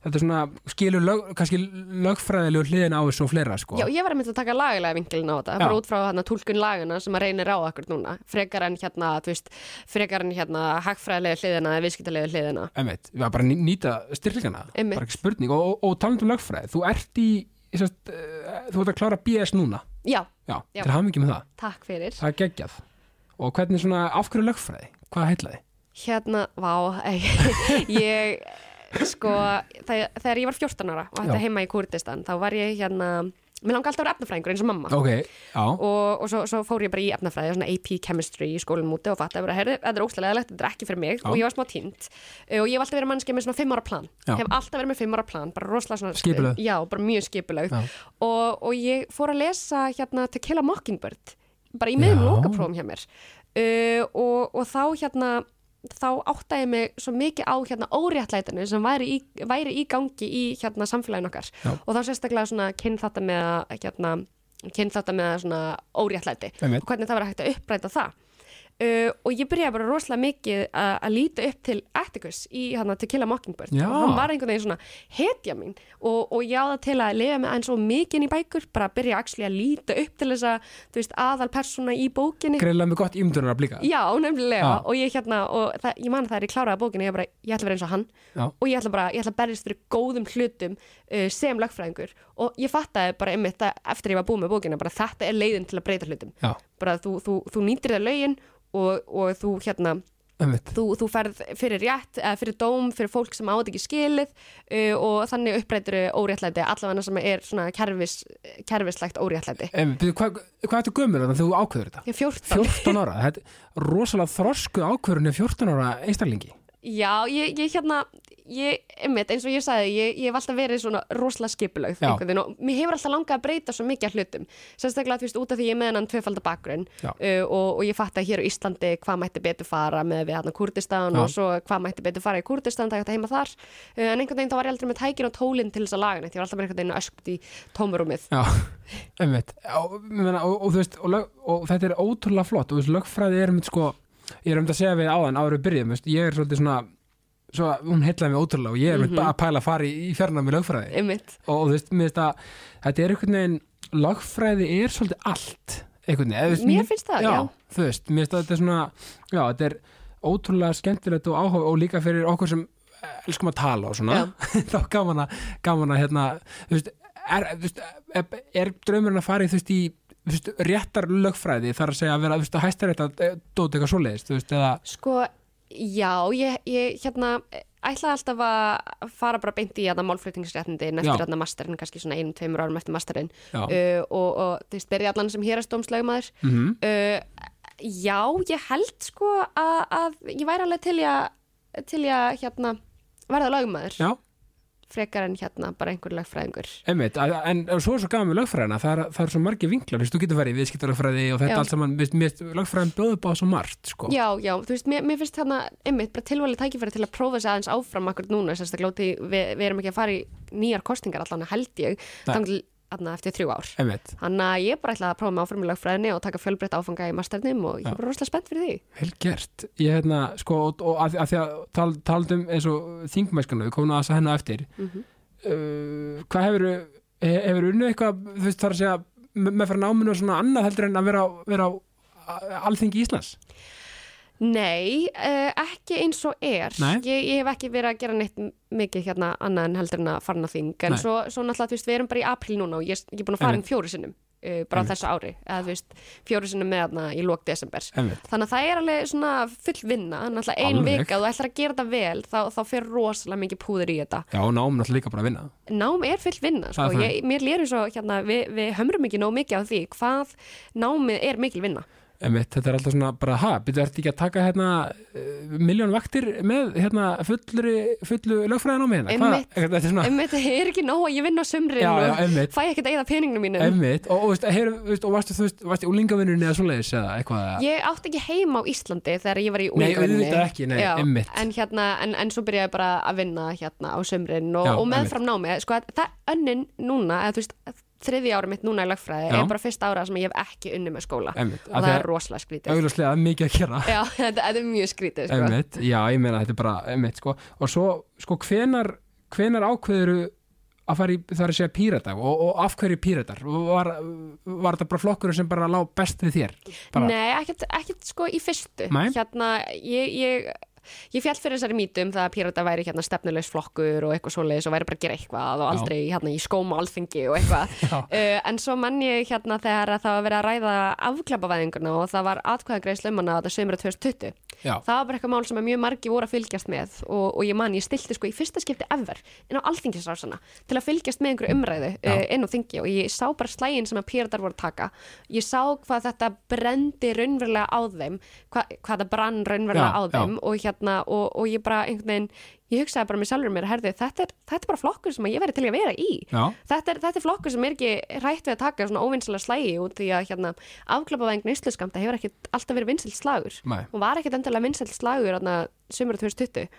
þetta er svona skilur lög, kannski lögfræðilegu hliðin á þessu og fleira sko. Já, ég var að mynda að taka lagalega vinkilin á þetta, bara út frá hana, tólkun lagana sem að reynir á okkur núna, frekar en hérna, veist, frekar en hérna hagfræðilega hliðina eða viðskiptalega hliðina. Einmitt, við varum bara að ný- nýta styrkleikana Einmitt. bara ekki spurning og, og, og talandi um lögfræði þú ert í, sest, uh, þú ert að klára BS núna Já, já, Já. til mikið með það, takk fyrir. það er geggjað og hvernig svona, af hverju lögfræði hvað heitlaði? Hérna, vá, [LAUGHS] ég, sko, þegar, ég var 14 ára og Já. heima í Kurdistan, þá var ég hérna, mér langar alltaf að vera efnafræðingur eins og mamma. ok, já, og, og svo, svo fór ég bara í efnafræði svona AP chemistry í skólum úti og fatt að vera, herri, þetta er óslega leðilegt, þetta er ekki fyrir mig Já. og ég var smá tínt og ég hef alltaf verið mannski með svona fimm ára plan Já. hef alltaf verið með fimm ára plan, bara rosalega svona Skipulögð. já, bara mjög skipulög Já. og, og ég fór að lesa hérna To Kill a Mockingbird bara í miðum Já. lokaprófum hjá mér uh, og, og þá hérna þá áttaði ég mig svo mikið á hérna óréttlætinu sem væri í, væri í gangi í hérna samfélaginu okkar Já. og þá sérstaklega svona kynn þetta með hérna, kynn þetta með svona óréttlæti Einmitt. og hvernig það var hægt að uppræta það uh, og ég byrjaði bara rosalega mikið að, að líta upp til Atticus í hérna To Kill a Mockingbird. Já. og hann var einhvern veginn svona hetja mín. Og, og ég á það til að lifa með eins og mikið í bækur, bara að byrja actually að líta upp til þess að, þú veist, aðal persóna í bókinni. Greiðlega með gott ímdunar að blíka Já, nefnilega, Já. og ég hérna og það, ég man að það er í kláraða bókinu, ég bara, ég ætla að vera eins og hann. Já. og ég ætla bara, ég ætla að berjast fyrir góðum hlutum uh, sem lögfræðingur. Og ég fattaði bara einmitt að eftir ég var búið með bókina, bara þetta er leiðin til að breyta hlutum. Já, bara þú, þú, þú nýtir það lögin og, og þú hérna þú, þú ferð fyrir rétt, eða fyrir dóm fyrir fólk sem átt ekki skilið uh, og þannig uppbreytir óréttlæti allavega sem er svona kerfis, kerfislegt óréttlæti. Byrju, hvað, hvað ertu gömur þannig að þú ákveður þetta? Ég er 14 14 ára, þetta er rosalega þrosku ákveðurinn í 14 ára einstaklingi. Já, ég, ég hérna ég, einmitt, eins og ég sagði, ég, ég hef alltaf verið svona rosalega skipulögð og mér hefur alltaf langað að breyta svo mikið af hlutum, sérstaklega þú veist út af því ég er með hennan tvöfalda bakgrunn uh, og, og ég fatt að hér á Íslandi hvað mætti betur fara með við hann Kurdistan Já. og svo hvað mætti betur fara í Kurdistan það er heima þar, uh, en einhvern veginn þá var ég aldrei með tækin og tólinn til þess að laga neitt, ég var alltaf með einhvern veginn öskt í tómurúmið Já, [LAUGHS] einmitt. Og, og, þetta um að svo, hún heitlaði mig ótrúlega og ég er einmitt bara að pæla að fara í, í fjarnar með lögfræði. Einmitt, og, þú veist, að þetta er einhvern veginn, lögfræði er svolítið allt einhvern veginn Mér finnst það, já. þú veist, mér veist að þetta er svona já, þetta er ótrúlega skemmtilegt og áhuga og líka fyrir okkur sem eh, elskum að tala og svona. [LAUGHS] Þá gaman að, gaman að hérna, þú veist, er, er, er draumurinn að fara í þú veist í þú veist, réttar lögfræði þar að segja að vera, þú veist, að hæsta rétt að dóta eitthvað svoleiðist, þú veist, eða Sko, já, ég, ég hérna, ætlaði alltaf að fara bara beint í hérna málflutningsréttindin eftir Já. hérna masterinn, kannski svona einum, tveimur árum eftir masterinn. Uh, og, og þú veist, byrja allan sem hérastómslögmaður mm uh, Já, ég held sko að, að ég væri alveg til í að hérna verða lögmaður. Já, frekar en hérna bara einhver lögfræðingur. Einmitt, en en svo er svo gaman með lögfræðina, það er, það er svo margir vinklar, þú getur farið í viðskiptarlögfræði og þetta Já. allt saman, veist, mér finnst lögfræðin bjóðu upp á svo margt, sko. Já, já, þú veist, mér, mér finnst hérna einmitt bara tilvæli tækifæri til að prófa sig aðeins áfram akkur núna, sérstaklega við, við erum ekki að fara í nýjar kostingar allan held ég, þannig aðna eftir þrjú ár. Þannig að ég bara ætla að prófa mig áfram í lögfræðinni og taka fjölbreytt áfanga í masternum og ég er bara rosalega spennt fyrir því. Vel gert. Ég hérna, sko, og, og að, að því að tal, taldum eins og þingmæskanu við komum að þess að hennar eftir. Mhm. uh, hvað hefur hefur unnið eitthvað, þú veist, þar að segja með, með fyrir náminu og svona annað heldur en að vera, á- vera á alþingi Íslands Nei, uh, ekki eins og er. Ég, ég hef ekki verið að gera neitt mikið hérna annað en heldur en að fara á þing. En svo, svo náttúrulega, þú veist, við erum bara í apríl núna og ég, ég er búin að fara inn Einmitt. fjóri sinnum uh, bara þessu ári. Eða þú veist, fjóri sinnum með þarna í lók desember. Þannig að það er alveg svona full vinna, náttúrulega ein Alveg. vika, þú ætlar að gera þetta vel, þá, þá fer rosalega mikið púður í þetta. já, og náminu alltaf líka bara að vinna. Nám er full vinna, sko, er ég, mér lýrum svo, hérna, við, við hömrum ekki nóg mikið á því hvað námið er mikil vinna. Einmitt, þetta er alltaf svona bara, ha, byrju, ertu ekki að taka hérna uh, miljón vaktir með hérna fullri, fullu lögfræðin á mig hérna, Einmitt. þetta er svona Einmitt, það er ekki nóg að ég vinna á Já, já, einmitt. fæ ekkert að eigða peninginu mínum. Einmitt, og, og, heyr, veist, og varstu, þú veist, varstu í úlingavinnunni eða svoleiðis eða eitthvað? Ég átti ekki heima á Íslandi þegar ég var í Nei, úlingavinni. auðvitað ekki, nei, einmitt. En, hérna, en, en svo byrjaði ég bara að vinna hérna á sumrin og, Já, og meðfram námi. Sko, það önnin núna, eða þú veist, þriði ára mitt núna í lagfræði Já. er bara fyrsta ára sem ég hef ekki unni með skóla. Einmitt, Og það er rosalega skrítið. augljóslega mikið að gera Já, [LAUGHS] þetta, þetta er mjög skrítið, sko. einmitt, já, ég meina þetta er bara einmitt, sko, og svo, sko, hvenar hvenar ákveður að fara í, það er að segja pírata og, og af hverju píratar var, var þetta bara flokkur sem bara lá best við þér bara, Nei, ekkert, ekkert sko í fyrstu. Nei. Hérna, ég, ég, ég fjall fyrir þessari mítu um það að Pírata væri hérna stefnulegs flokkur og eitthvað svoleiðis og væri bara að gera eitthvað og aldrei hérna í skóma alþingi og eitthvað. [LAUGHS] Uh, en svo mann ég hérna þegar að það var verið að ræða afklapavæðinguna og það var atkvæðagreið um hana þetta sömur 2020. já, Það var bara eitthvað mál sem að mjög margi voru að fylgjast með og, og ég man, ég stilti sko í fyrsta skipti ever inn á alþingisrásana til að fylgjast með einhverju umræðu uh, inn á þingi og ég sá bara slægin sem að píratar voru að taka. Ég sá hvað þetta brendi raunverulega á þeim hva, hvað það hérna, og, og ég bara einhvern veginn ég hugsaði bara með sjálfur mér, herði, þetta er, þetta er bara flokkur sem að ég væri til að vera í. Þetta er, þetta er flokkur sem er ekki rætt við að taka svona óvinnslega slægi út því að hérna, afklapavæðing neysluskamta hefur ekki alltaf verið vinsælt slagur. Nei. og var ekkert endilega vinsælt slagur sumur 2020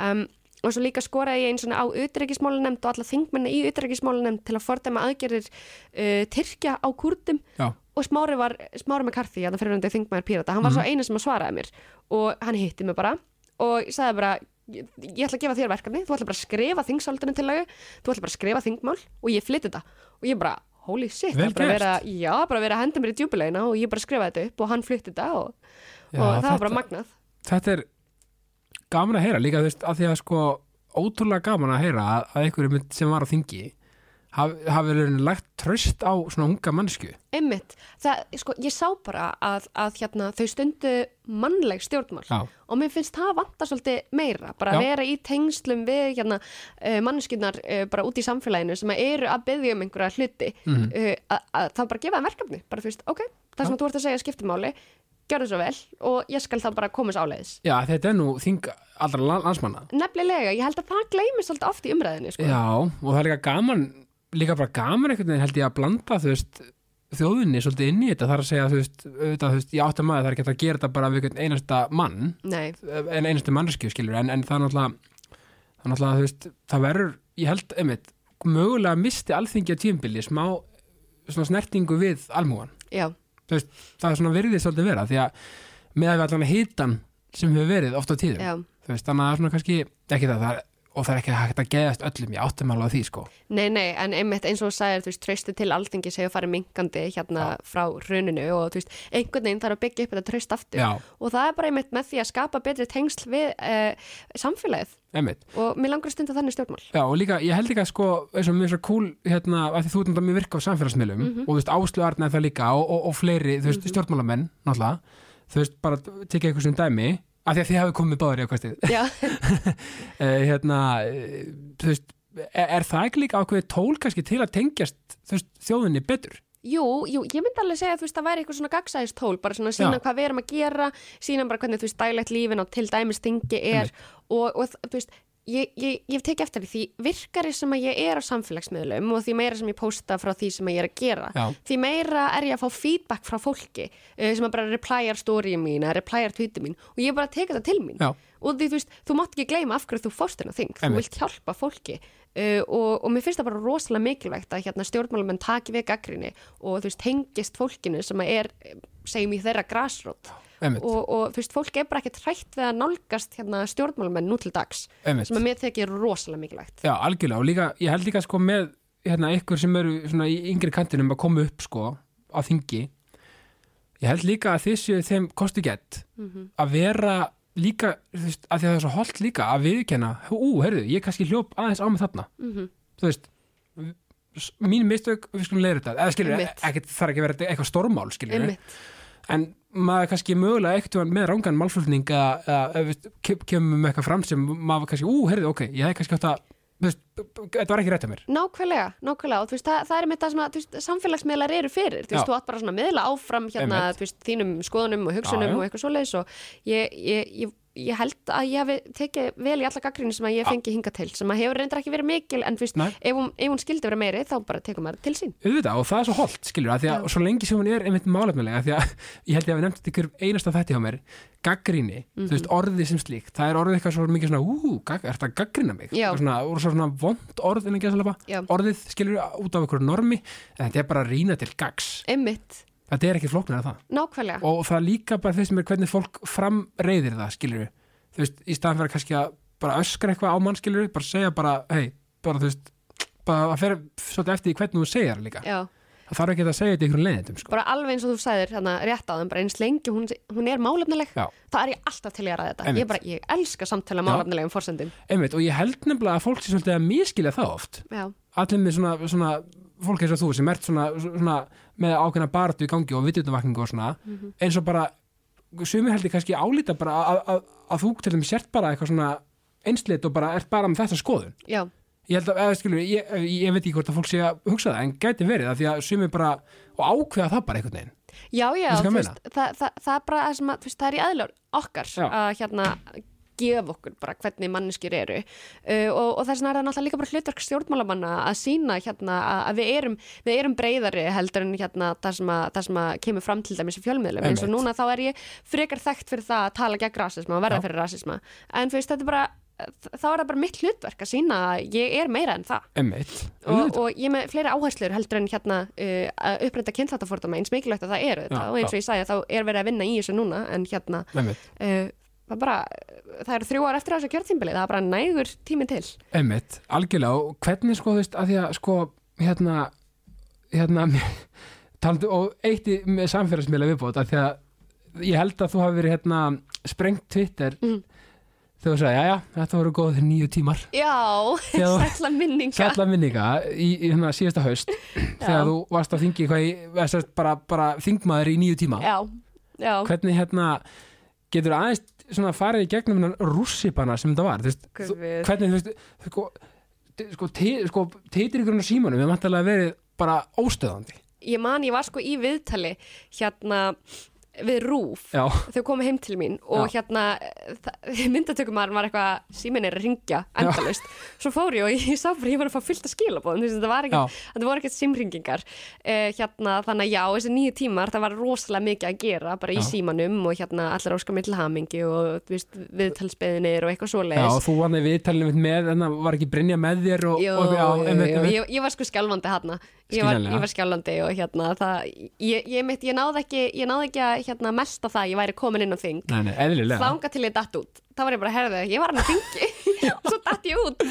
um, og svo líka skoraði ég eins og á utreikismálunemnd og alla þingmenni í utreikismálunemnd til að fordæma aðgerðir uh, Tyrkja á kúrdum já, og Smári var, Smári McCarthy þannig fyrirhundi þingmæður Pírata, hann var svo eini sem að svaraði mér og hann hitti mig bara og sagði bara, ég, ég ætla að gefa þér verkefni þú ætla bara að skrifa þingsáldunum til lagi þú ætla bara að skrifa þingmál og ég flytti þetta og ég bara, holy shit það er bara gert. vera, já, bara vera að henda mér í djúbulegina og ég bara skrifa þetta upp og hann flytti þetta og, Já, og það var bara þetta- magnað þetta er gaman að heyra líka þú veist, að því að sko ótrúlega gaman að heyra að, að einhverju mynd sem var á þingi hafi haf verið lagt tröst á svona unga mannsku Einmitt, það, sko, ég sá bara að, að hérna, þau stundu mannleg stjórnmál Já. og mér finnst það vanta svolítið meira, bara að Já. vera í tengslum við hérna, uh, manneskjurnar uh, bara út í samfélaginu sem eru að byggja um einhverja hluti Mhm. uh, að, að þá bara gefa það verkefni, bara veist, ok, það sem þú ert að segja skiptumáli gjörðu svo vel og ég skal þá bara komast áleiðis Já, þetta er nú þing allra la- landsmanna nefnilega, ég held að það gleymist alltaf oft í umræðinni sko. Já, og það er líka gaman líka bara gaman einhvern veginn held ég að blanda þú veist, þjóðinni svolítið inn í þetta. Þar að segja, þú veist, auðvitað, þú veist ég átt að maður það er ekki að gera þetta bara við einasta mann. En einustu manneskju skilur en, en það er náttúrulega það er náttúrulega, þú veist, það verður ég held, einmitt, mögulega misti alþingi á tímbili smá svona snertingu við þú veist, það er svona virðið svolítið vera því að með að við allan hitan sem hefur verið oft á tíðum já. þú veist, þannig að það er svona kannski ekki það, það er, og það er ekki hægt að geðast öllum ég áttum alveg á því sko. Nei, nei, en einmitt eins og þú sagðir, þú veist, traustu til segja að fara mingandi hérna frá hruninu og þú veist, einhvern veginn þarf að byggja upp þetta traust aftur. Já. og það er bara einmitt með því að skapa betri tengsl við uh, samfélagið. Einmitt, og mér langar að stunda þannig stjórnmál. já og líka ég held líka sko, eins og er svo cool hérna, að því þú ert náttúrulega mjög virka á samfélagsmiðlum og þú veist, Áslu Arna er það líka og, og, og fleiri, þú veist, stjórnmálamenn náttúrulega, þú veist, bara tekja eitthvað sem dæmi, af því að þið hafi komið báður í ákvæmstið Já, uh, [LAUGHS] hérna, uh, þú veist er, er það ekki líka ákveðið tól kannski til að tengjast, veist, þjóðinni betur? Jú, jú, ég myndi alveg segja að þú veist, það væri eitthvað svona gagsæðistól, bara svona sína Já. hvað við erum að gera, sína bara hvernig þú veist, daglegt lífin á til dæmis þingi er og, og þú veist, ég, ég, ég hef tekið eftir því, því virkari sem að ég er á samfélagsmiðlum og því meira sem ég posta frá því sem að ég er að gera Já. því meira er ég að fá feedback frá fólki uh, sem að bara replyar storyið mín eða replyar tweetið mín og ég bara teka það til mín Já. og því þú veist, þú mátt ekki gleyma af hverju þú fórst hennar þing, þú vilt hjálpa fólki uh, og, og mér finnst það bara rosalega mikilvægt að hérna stjórnmálamenn taki við gaggrinni og þú veist, hengist fólkinu sem að er, eh, segjum í þeirra grásrót Einmitt. Og, og veist, fólk er bara ekkert hrætt við að nálgast hérna stjórnmálamenn nú til dags Einmitt. sem að mér þekki rosalega mikilvægt. Já, algjörlega. Og líka, ég held líka sko með hérna ykkur sem eru svona í yngri kantinum að koma upp sko á þingi ég held líka að þið séu þeim kosti gett að vera líka, þú veist, að því að það er svo holdt líka að viðkenna, ú, heyrðu, ég kannski hljóp aðeins á mig þarna, Mhm. þú veist mín mistök, við skulum leiður þetta eða skilur, ekkert þarf ekki að vera eitthvað stormál skilur. En maður kannski mögulega eitthvað með rángan málflutning kem- kemur með eitthvað fram sem maður kannski, ú, heyrðu, ok, ég hef kannski átt að þetta var ekki rétt að mér. Nákvæmlega, nákvæmlega. Og veist, það, það er með það sem að samfélagsmiðlar eru fyrir, þú veist, þú átt bara svona miðla áfram hérna, veist, þínum skoðunum og hugsunum já. og eitthvað svoleiðis og ég, ég, ég, ég held að ég hafi tekið vel í alla gaggrinni sem að ég fengi hinga til, sem að hefur reyndar ekki verið mikil en þú veist, Nei. ef hún, ef hún skildi vera meiri þá bara tekum maður til sín. Auðvitað og það er svo holdt, skilur, að því að Já. svo lengi sem hún er einmitt málefnilega, því að [LAUGHS] ég held ég að við þetta ykkur einasta þætti hjá mér gaggríni, þú veist, Mhm. orðið sem slíkt það er orðið eitthvað svo mikið svona, ú, gag, er þetta gaggrina mig, og svona, svona vond orð orðið skilur út af ykkur normi, en þetta er bara að rýna til gags, Einmitt, þetta er ekki flóknar af það, nákvæmlega. Og það er líka bara þess er hvernig fólk framreiðir það, skilur þú veist, í staðan fyrir að kannski að bara öskra eitthvað á mann, skilur bara segja bara, hei, bara þú veist bara að fer svolítið eftir hvernig þú segir það líka. Já, það þarf ekki að segja þetta í einhverjum leiðindum sko. bara alveg eins og þú sagðir hérna rétt á þeim, bara eins lengi hún, hún er málefnileg, Já. það er ég alltaf til að ræða þetta. Ég, bara, ég elska samtala Já. málefnilegum forsendum. Einmitt, og ég held nefnilega að fólk sé svolítið að miskilja það oft. Já, allir með svona, svona fólk eins og þú sem ert svona, svona með ákveðna baratu í gangi og vitundavakningu og svona eins og bara, sumir held ég kannski álíta bara að, að, að þú til þeim sért bara eitthvað svona einslit og bara ert bara með þetta skoðun. Já, ég held að, eða skilur, ég, ég veit ekki hvort að fólk sé að hugsa það, en gæti verið það því að sumir bara, og ákveða það bara einhvern veginn. Já, já, veist, það, það, það er bara það sem að, veist, það er í aðlur okkar Já. að hérna gefa okkur bara hvernig manneskjur eru. Uh, og, og þess vegna er það náttúrulega líka bara hlutverk stjórnmálamanna að sína hérna að, að við, erum, við erum breyðari heldur en hérna það sem að, það sem að kemur fram til dæmis í fjölmiðlum. Eins og núna þá er ég frekar þekkt fyrir það að tala gegn rasisma og verða Já. fyrir rasisma. En veist, þetta er bara þá er það bara mitt hlutverk að sína að ég er meira en það. Og, og ég með fleiri áherslur heldur en hérna uh, að upprenda kynþáttafordama eins mikilvægt að það er þetta Já, og eins og ég sagði þá er verið að vinna í þessu núna en hérna uh, það, bara, það eru þrjú ár eftir þessu kjörtímbili það er bara nægur tími til. Emmitt, algjörlega. Og hvernig sko þú veist að því að sko hérna hérna [LAUGHS] talandi og eitt í með samfélagsmiðla viðbót að því að ég held að þú hafi verið hérna sprengt Twitter Mm. þegar þú sagði, já já, þetta voru góð nýju tímar. Já, [LAUGHS] sætla minninga. sætla minninga í, í hérna síðasta haust [LAUGHS] þegar þú varst að þingi hvað í, bara, bara þingmaður í nýju tíma. Já, já, hvernig hérna getur aðeins svona farið í gegnum hennan rússipana sem þetta var þú veist, þú, hvernig þú veist sko, sko, ti- sko teitirinn á símanum við mættalega verið bara óstöðandi. Ég man ég var sko í viðtali hérna við rúf Já, þau komu heim til mín og Já. hérna [LAUGHS] myndatökumar var eitthvað síminn er að ringja endalust svo fór ég og ég sá bara ég var að fá fullt að skilabóðum þetta var ekki, Já. þetta voru ekkert símringingar uh, hérna þannig að já, þessi nýju tímar það var rosalega mikið að gera bara í Já. símanum og hérna allar óskar mig til hamingi og viðtalsbeðinir og eitthvað já svoleiðis þú var nefnir viðtalinu mitt með en það var ekki Brynja með þér og, Jú, og einmitt, jú, einmitt. ég, ég var sko skjálfandi hérna ég var, ég var skjálfandi og hérna það, ég, ég, ég náði ekki ég náði ekki að hérna, melta það að ég væri komin inn á þing. Nei, nei, eðlilega. Þanga til ég datt út. Þá var ég bara að herða, ég var hann að þingi [LAUGHS] og svo datt ég út.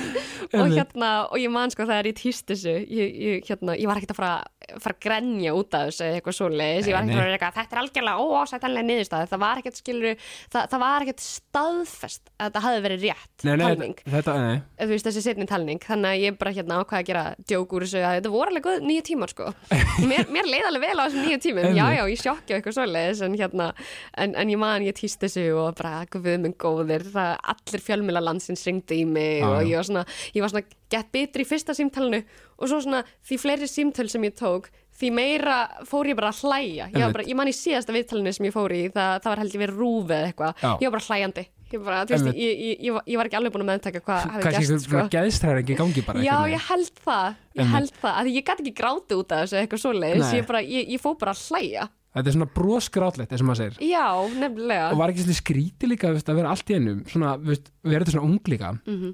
Og hérna, og ég man sko þegar ég týst þessu ég, ég, hérna, ég var ekkert að fara fara að grenja út af þessu eitthvað svoleiðis. Ég var ekkert að vera eitthvað, þetta er algjörlega óásættanlega niðurstæð það var ekkert skilur það, það var ekkert staðfest að þetta hafi verið rétt Nei, nei, talning. þetta, nei þú veist þessi setni talning. Þannig að ég bara hérna ákvaði að gera djók úr þessu að þetta voru alveg góð nýju tímar sko. [LAUGHS] Mér, mér leið alveg vel á þessum nýju tímum. Já já ég sjokki og eitthvað svoleiðis en hérna en, en ég man ég týst þessu og bara guð minn góðir það allir fjölmjöla landsins ringdi í mig Já, og ég var svona ég var svona gett bitri í fyrsta símtalinu. Og svo svona því fleiri símtöl sem ég tók því meira fór ég bara að hlæja. Ég, bara, ég man í síðasta viðtalinu sem ég fór í það, það var held ég verið rúfið eða eitthvað. Ég var bara hlæjandi. Ég, bara, veist, ég, ég, ég, var, ég var ekki alveg búin að meðtaka hvað hefði Kannski gerst einhver sko. svona geðstræðing í gangi bara Já, ég held það, ég held það að ég gæti ekki gráti út af þessu eitthvað bara, ég, ég fó bara að hlæja Þetta er svona brosgrátlegt, eins og maður segir. Já, nefnilega. Og var ekki svolítið skríti líka veist, að vera allt í ennum svona, veist, vera þetta svona ung líka. Mhm.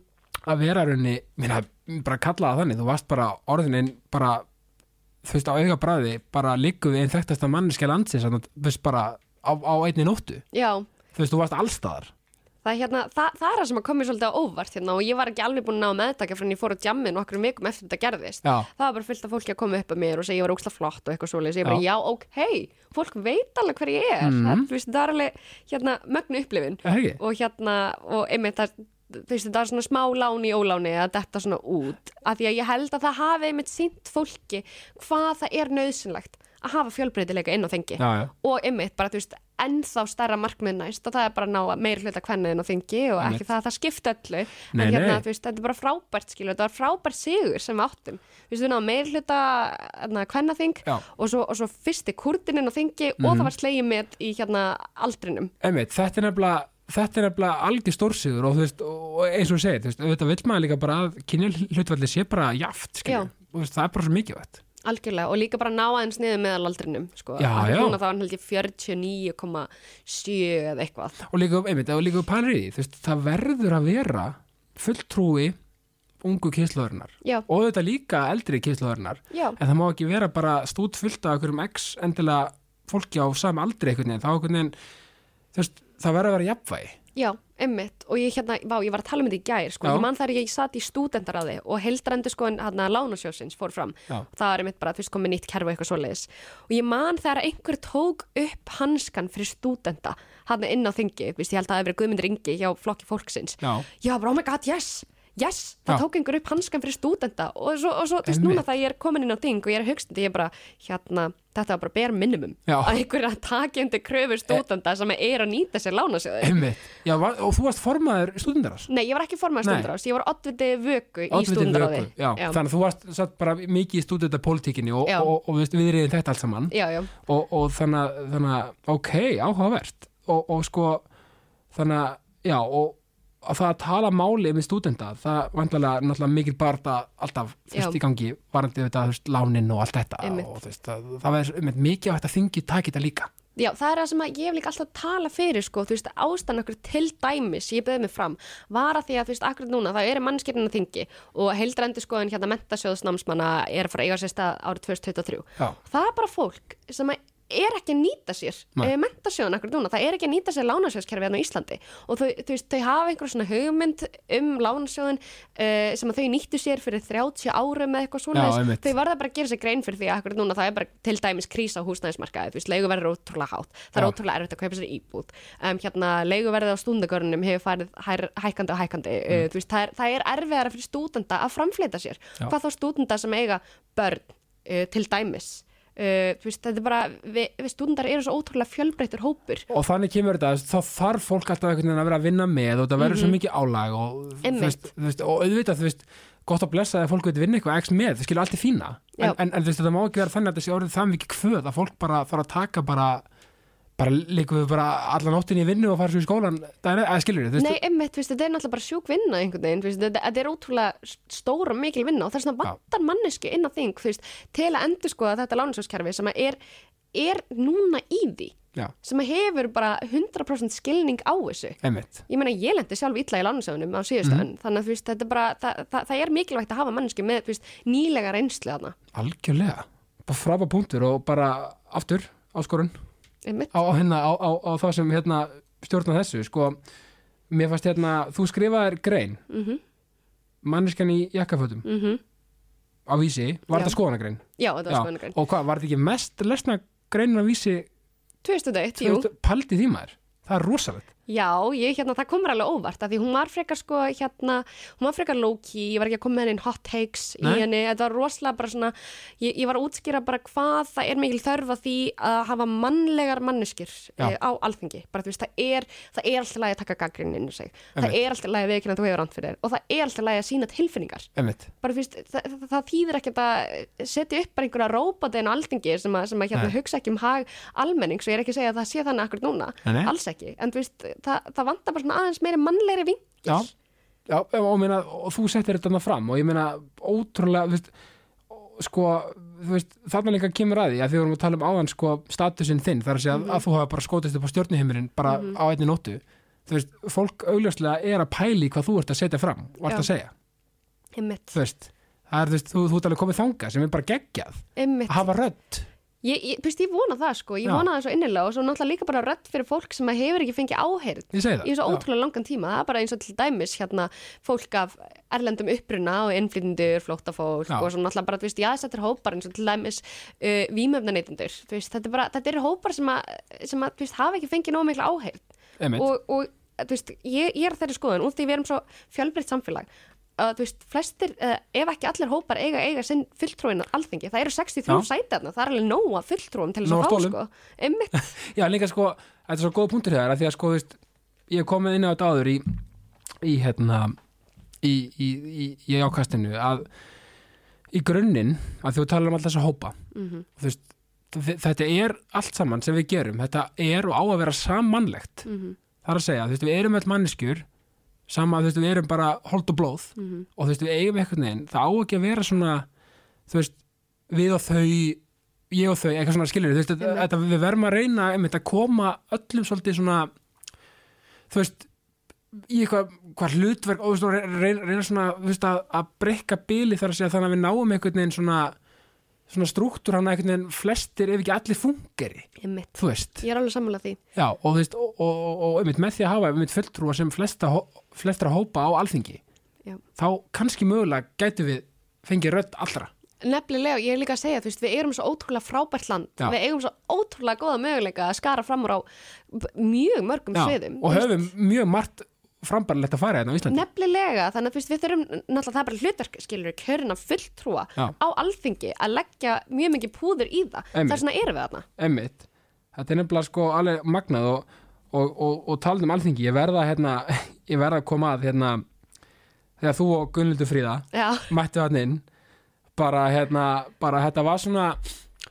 að vera raunni, minna, bara kalla það þannig þú varst bara orðinin bara þú veist á auga bræði bara líkuð einn þekktasta manneskja landsins að, þú veist bara á, á einni nóttu. Já, þú veist þú varst allstaðar það, hérna, það, það er það sem að komið svolítið á óvart hérna, og ég var ekki alveg búin að ná meðtaka fyrir en ég fór á jammin nokkur vikum eftir þetta gerðist. Já. það var bara fullt af fólki að koma upp að mér og segja ég var óksla flott og eitthvað svoleiðis, ég bara já, ok fólk veit alveg hver ég er. Mhm. það, þú veist, það er alveg hérna, mögnu upplifin það ekki? og hérna, og einmitt það, þú veist, það er svona smá láni í óláni að detta svona út, af því að ég held að það hafi einmitt sínt fólki hvað það er nöðsynlegt að hafa fjölbreytileika inn á þengi Já, já. og einmitt bara, þú veist, ennþá stærra markmið næst og það er bara að ná meir hluta kvenna inn á þingi og ekki það að það skipta öllu Nei, en hérna, nei. þú veist, þetta er bara frábært skilu, þetta var frábært sigur sem við áttum þú veist, við náðum meir hluta hérna, kvennaþing Já. og svo, og svo fyrsti kurdin inn á þingi og það var slegið með í hérna aldrinum Einmitt, þetta er nefnilega þetta er nefnilega algjör stórsigur og, veist, og eins og þú veist, auðvitað vill maður líka bara að kynja hlutvalli sé bara jaft skilur, Já. og það er bara svo mikið Algjörlega, og líka bara ná aðeins niður meðalaldrinum sko. Já, já. Núna þá er hann held ég 49,7 eða eitthvað. Og líka, einmitt, og líka því, þú veist, það verður að vera fulltrúi ungu kyslóðurinnar Já, og þetta líka eldri kyslóðurinnar já, en það má ekki vera bara stút fullt af einhverjum x endilega fólki á sam aldri einhvern veginn, þá veginn þú veist, það verður að vera jafnvægi já, emmitt og ég hérna, vá, ég var að tala um þetta í gær sko. Já. ég man þegar ég satt í stúdendaráði og heildrendu sko hann að lánasjósins fór fram Já. það er einmitt bara, þú veist, komið nýtt kerfi og eitthvað svoleiðis og ég man þegar einhver tók upp hanskan fyrir stúdenda hann inn á þingi, veist, ég held að það hefur verið Guðmundur Ingi hjá flokki fólksins Já. já, bara, oh my god, yes, yes það tók einhver upp hanskan fyrir stúdenda og svo, og svo þú veist, núna það ég er komin inn á þing og ég er hugstandi, ég er bara, hérna þetta var bara bare minimum, Já. að einhver er að taka undir kröfur stúdenda sem er að nýta sér lánasjóði einmitt, já, var, og þú varst formaður stúdendaras Nei, ég var ekki formaður Nei. stúdendaráðs, ég var oddviti vöku í stúdendaráði þannig að þú varst satt bara mikið í stúdendapolítikinni og, og, og, við reyðum þetta allt saman. Já, já, og, og þannig, að- ok, áhugavert. Og, og sko þannig að, já, og að það að tala máli með stúdenda, það vantilega náttúrulega mikil barða alltaf fyrst í gangi, varandi þetta, þú veist, lánin og allt þetta Einmitt. og þú veist, það, það einmitt mikið á þetta þingi taki þetta líka já, það er það sem að ég hef líka alltaf tala fyrir, sko, þú veist, ástæðan okkur til dæmis, ég beðið mig fram, var að því að, þú veist, akkurat núna, það er mannskirinn að þingi og heildrændi skoðin hérna mentasjóðsnámsmanna er að fara að eiga sér stað árið 2023 Já. það er bara fólk sem að er ekki að nýta sér e, mentasjóðan akkur núna, það er ekki að nýta sér lánasjóðskerfi hérna á Íslandi. Og þau, veist, þau hafa einhver svona hugmynd um lánasjóðin e, sem að þau nýttu sér fyrir 30 árum eða eitthvað Já, svona einmitt. þau verða bara að gera sér grein fyrir því akkur núna það er bara til dæmis krísa á húsnæðismarkaði. Þú veist, leiguverður er ótrúlega hátt, það er Já. ótrúlega erfitt að kaupa sér íbúð. Um, hérna, leiguverðið á stúndagörnum hefur farið hær, hækkandi og hækkandi. Mm. uh, það, er, það er erfiðara að uh, veist, þetta er bara, við, við stúdendar eru svo ótrúlega fjölbreyttur hópur. Og þannig kemur þetta, þá þarf fólk alltaf einhvern veginn að vera að vinna með og það verður svo mikið álag og, Mhm. Veist, veist, og auðvitað, þú veist gott að blessa að fólk veit vinna eitthvað x með, það skilur allt í fína. En, en, en þú veist, þetta má ekki vera þannig að þetta sé orðið það mikið kvöð að fólk bara þarf að taka bara bara líkum við bara allan áttin í vinnu og fara svo í skólan það er, að skilur við, Nei, emmitt, þú veist, þetta er náttúrulega bara sjúk vinna einhvern veginn, veist, þetta, þetta er ótrúlega stóra mikil vinna og þess vegna vantar mannesku inn á þing, þú veist, til að endur skoða þetta lánarsjóskerfi sem að er, er núna í því, já, sem að hefur bara 100% skilning á þessu. Einmitt. Ég meina, ég lendi sjálf illa í lánarsjóðunum á síðustu Mhm. önn, þannig að veist, þetta er bara það, það, það er mikilvægt að hafa mannesku með, nýlega reynslu þarna, algjörlega, bara frábæð punktur og bara aftur áskorun á, hérna, á, á, það sem hérna stjórna þessu, sko mér fannst hérna, þú skrifaðir grein. Mhm, manneskan í jakkafötum. Mhm. Á vísi, var þetta skoðanagrein já, þetta var skoðanagrein og hvað, var þetta ekki mest lesna greinin á vísi? 2001, jú, paldi því maður, það er rosalegt Já, ég, hérna, það komur alveg óvart af því hún var frekar sko, hérna, hún var frekar low-key, ég var ekki að koma með henni hot takes í Nei. henni, þetta var rosalega bara svona, ég, ég var að útskýra bara hvað það er mikil þörf að því að hafa mannlegar manneskir Já. e, á alþingi, bara þú veist, það er, það er alltaf lagi að taka gaggrinn inn í sig, það Einmitt. er alltaf lagi að að þú hefur rand fyrir þér og það er alltaf lagi að sína tilfinningar einmitt, bara þú veist, það, það, það þýðir ekkert að setja upp bara einhverja inn á alþingi sem að, sem að hérna, hugsa ekki um hag almenning, svo ég er ekki að segja að það sé þannig akkur núna, nei. alls ekki en þú veist, það, það vantar bara svona aðeins meiri mannlegri vingil já, já og, meina, og þú settir þetta þarna fram og ég meina ótrúlega, þú veist sko, þú veist, þarna líka kemur að því að því við vorum að tala um áðan sko statusinn þinn, þar að segja að, að þú hafa bara skotist upp á stjórnuhimurinn bara á einni nóttu. Þú veist, fólk augljóslega er að pæli hvað þú ert að setja fram og ert að segja, einmitt, þú veist það er, þú veist, þú, þú ert alveg komið þangað sem er bara geggjað. Einmitt. að hafa rödd Ég, ég, veist, ég vona það sko, ég Já. vona það svo innilega og svo náttúrulega líka bara rödd fyrir fólk sem hefur ekki fengið áheyrð í já. ótrúlega langan tíma, það er bara eins og til dæmis hérna fólk af erlendum uppruna og innflytjendur, flóttafólk Já. og svo náttúrulega bara, þú veist, já, þetta er hópar eins og til dæmis uh, veist, þetta er bara, þetta eru hópar sem að, sem að þú veist, hafa ekki fengið mikla áheyrð og, og þú veist, ég, ég er þeirri skoðun út því við erum svo fjölbreytt samfélag að þú veist, flestir, ef ekki allir hópar eiga eiga sinn fulltrúin alþingi það eru 63 Já. sæti þarna, það er alveg nóga fulltrúum til þess að fá sko einmitt, [LAUGHS] Já, líka sko, þetta er svo góð punktur að því að sko, þú veist, ég hef komið inn á þetta áður í, í hérna í, í, í, í ákastinu að í grunninn að þú talar um alltaf þessa hópa Mhm. þú veist, þetta er allt saman sem við gerum, þetta er og á að vera sammannlegt Mhm. það er að segja, þú veist, við erum öll manneskjur sama, þú veist, við erum bara hold og blóð. Mhm. og þú veist, við eigum eitthvað neginn það á ekki að vera svona þú veist, við og þau ég og þau, eitthvað svona skilur þú veist, þetta, Einmitt. þetta, við verðum að reyna einmitt, að koma öllum svolítið svona þú veist í eitthvað, hvað hlutverk og þú veist, reyna, reyna svona, þú veist, að, að breyka bíli þar að segja þannig að við náum einhvern veginn svona svona struktúr hann einhvern veginn flestir ef ekki allir fungeri, þú veist. Ég er alveg sammála því. Já, og veist, og, og, og, með því að hafa fulltrúa sem flesta, flestra hópa á alþingi Já. þá kannski mögulega gætu við fengið rödd allra Nefnilega, ég er líka að segja, þú veist, við erum svo ótrúlega frábært land, Já. við eigum svo ótrúlega góða möguleika að skara fram úr á mjög mörgum sviðum. og höfum mjög margt frambarlegt að fara hérna á Íslandi Nefnilega, þannig að við þurfum, náttúrulega það er bara hlutverk, skilur, kjörina fulltrúa Já. á alþingi að leggja mjög mikið púður í það. Það er svona erum við þarna. Emmitt, þetta er nefnilega sko alveg magnað og, og, og, og talað um alþingi ég verða hérna, ég verða að koma að hérna, þegar þú og Gunnildur Fríða Já, mættu hann inn bara hérna, bara þetta var svona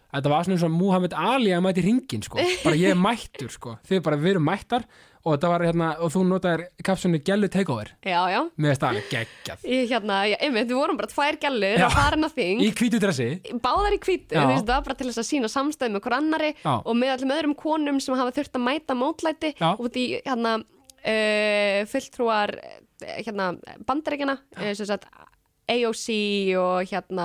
þetta var svona eins og Muhammed Ali að mæti ringin sko, bara ég er mættur sko þið bara við erum mættar og þetta var hérna og þú notaðir kapsunni Gellu Takeover já, já. með stafli geggjað Ég, hérna, ég, einmitt, við vorum bara tvær gælur Já. að fara inn á þing. í hvítu dressi báðar í hvítu, Já. þú veist, það var bara til þess að sína samstæð með hver annari Já. og með allum öðrum konum sem hafa þurft að mæta mótlæti Já. út í hérna uh, fulltrúar eh, hérna bandaríkjana uh, sem sagt AOC og hérna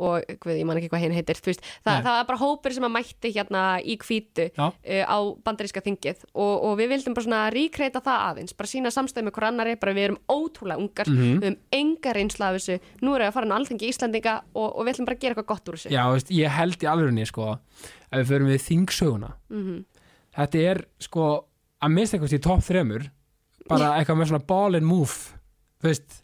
og hvað, ég man ekki hvað henni heitir veist, það, var bara hópur sem að mætti hérna í hvítu Já. uh, á bandaríska þingið og, og við vildum bara svona ríkreita það aðeins bara sína samstæð með hver annari, bara við erum ótrúlega ungar, Mhm. við höfum enga reynsla af þessu, nú erum við að fara á alþengi Íslandinga og, og við ætlum bara að gera eitthvað gott úr þessu já, veist, ég held í alvegni sko ef við förum við þingsöguna Mhm. þetta er sko að mista eitthvað í topp þremur bara eitthvað með svona ball and move þú veist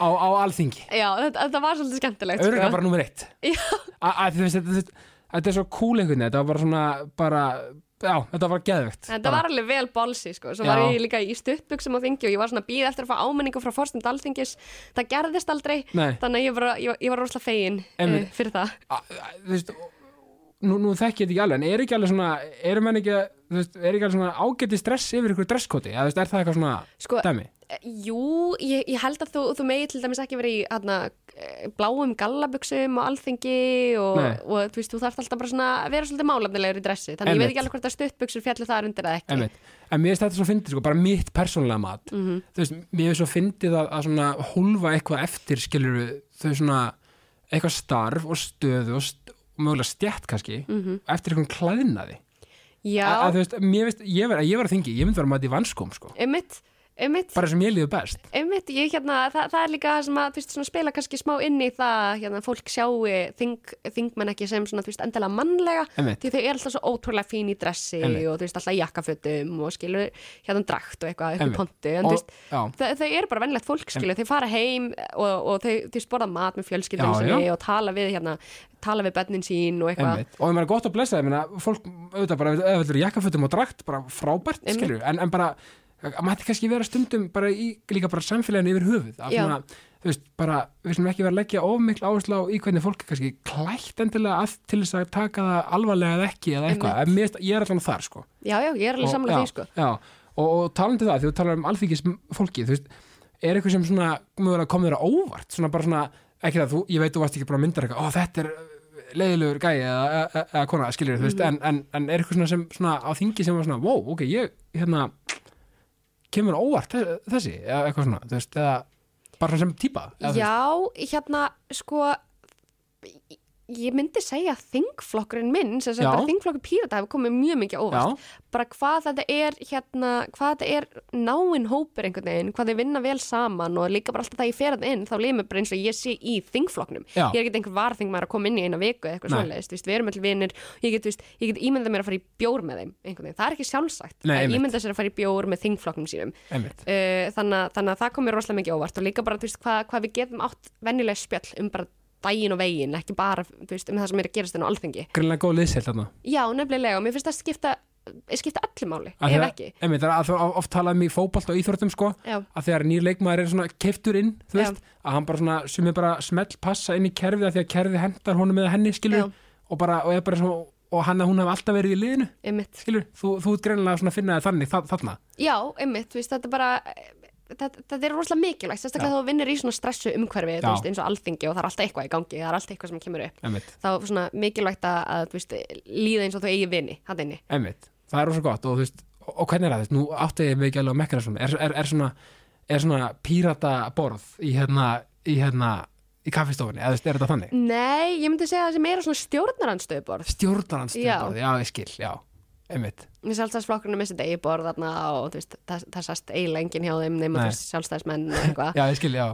á, á alþingi Já, þetta, þetta var svolítið skemmtilegt örgulega sko. bara nummer eitt Já. að, þú veist, þetta, þetta, er svo cool einhvern veginn þetta var bara svona bara, já, þetta var geðvegt Þetta var alveg vel bolsi sko. Svo Já. var ég líka í stuttbuxum á þingi og ég var svona að býða eftir að fá ámenningu frá forstund alþingis Það gerðist aldrei Nei. Þannig að ég var, ég, var- ég var rosalega fegin uh, Einmitt. fyrir það að, að, þú veist, og, nú, nú þekki ég þetta ekki alveg en er ekki alveg svona, er menn ekki veist, er ekki alveg svona ágæti stress yfir ykkur dresskoti, eða er það eitthvað svona Sko, dæmi? Jú, ég, ég held að þú, þú megi til dæmis ekki verið í hana, bláum gallabuxum og alþingi og, og þú veist, þú þarft alltaf bara svona að vera svolítið málefnilegur í dressi þannig ég Einmitt. veit ekki alveg hvort að stuttbuxur fjalli þar undir eða ekki Einmitt. En mér finnst þetta svo fyndið, sko, bara mitt persónulega mat Mhm. þú veist, mér finnst svo fyndið að, að svona hólfa eitthvað eftir skilur þau svona eitthvað starf og stöðu og, st og mögulega stjætt kannski Mhm. eftir eitthvað klæðnaði. Já, að, að þú veist, finnst, ég var að þingi ég myndi vera að mæta í vanskóm, sko. Einmitt, einmitt bara sem ég líður best Einmitt, ég hérna, það, það er líka það sem að, veist, svona spila kannski smá inn í það, hérna, fólk sjáu þing, þingmenn ekki sem svona, veist, endilega mannlega, Einmitt. því þau eru alltaf svo ótrúlega fín í dressi Einmitt. og veist, alltaf í jakkafötum og skilur hérna drakt og eitthvað upp í pontu, en Og- þau, þau eru bara vennilegt fólk, skilur, þau fara heim og, og þau, þau sporða mat með fjölskyldum Já, já. og tala við, hérna, tala við bönnin sín og eitthvað. Og ég meina gott að blessa það, fólk auðvitað bara, er jakkafötum og drakt bara frábært, skilur, en, en bara að mætti kannski vera stundum bara í líka bara samfélaginu yfir höfuð að svona, þú veist, bara, við sem ekki vera að leggja of mikla áherslu á í hvernig fólk er kannski klætt endilega að til þess að taka það alvarlega eða ekki eða eitthvað, ég er allan þar sko. Já, já, ég er alveg samlega því, sko. já, og, og talandi um það, því þú talar um alþingis fólki, þú veist, er eitthvað sem svona mögulega komið þér á óvart, svona bara svona ekki það, þú, ég veit þú varst ekki bara að mynda eitthvað, leiðilegur gæi eða, eða, eða kona, skiljur, veist, Mhm. en, en, en er eitthvað svona sem svona á þingi sem var svona, wow, ok, ég, hérna kemur óvart þe- þessi, eða eitthvað svona, þú veist, eða bara sem veist, Já, hérna, sko ég- myndi segja að þingflokkurinn minn, sem sagt Já. bara þingflokkur pírata hefur komið mjög mikið óvart. Já. bara hvað þetta er hérna, hvað þetta er náinn hópur einhvern veginn, hvað þau vinna vel saman og líka bara alltaf það ég fer hann inn þá mér bara eins og ég sé í þingflokknum. Já. ég er ekki einhver varþingmaður að koma inn í eina viku eða eitthvað veist, við erum allir vinir. Ég get, get ímyndað mér að fara í bjór með þeim það er ekki sjálfsagt Nei, að ímynda sér að fara í bjór með þingflokknum sínum. Uh, þannig, að- þannig að það komir rosalega mikið óvart og líka bara, hvað, hvað við getum átt venjuleg spjall um bara daginn og veginn ekki bara, veist, um það sem er að gerast inn á alþingi greinlega góð liðselt þarna já, nefnilega, og mér finnst það skipta skipta öllu máli, ef ekki einmitt, það er að þú oft talað um í fótbolt og íþróttum sko, Já. að þegar nýr leikmaður er svona keiftur inn, þú Já. veist, að hann bara svona sem er bara smell passa inn í kerfið að því að kerfið hendar honum eða henni, skilur Já. og bara, og er bara svona, og hann að hún hef alltaf verið í liðinu, einmitt. skilur, þú, þú ert greinilega svona að finna það þannig, þa þarna, já, einmitt, þú veist, þetta er bara þetta, þetta er rosalega mikilvægt, sérstaklega Já. þá vinnir í svona stressu umhverfi, Já. veist, eins og alþingi og það er alltaf eitthvað í gangi, það er alltaf eitthvað sem kemur upp einmitt, þá er svona mikilvægt að, að veist, líða eins og þú eigi vini, hann inni. Einmitt. Það er rosa gott og veist, og, hvernig er það, nú átti ég ekki alveg að mekkana svona, er, er, er svona svona pírata borð í hérna, í hérna í kaffistofunni, eða er þetta þannig? Nei, ég myndi segja það sem meira svona stjórnarandstöðuborð. Stjórnarnanstöðborð, já, ég skil, já, einmitt. Sjálfstæðsflokkurinn sitt eigi borð þarna og þú veist, það, það sast eiginlega enginn hjá þeim nema Nei. þú veist, sjálfstæðismenn og eitthvað. [LAUGHS] Já, ég skil, já.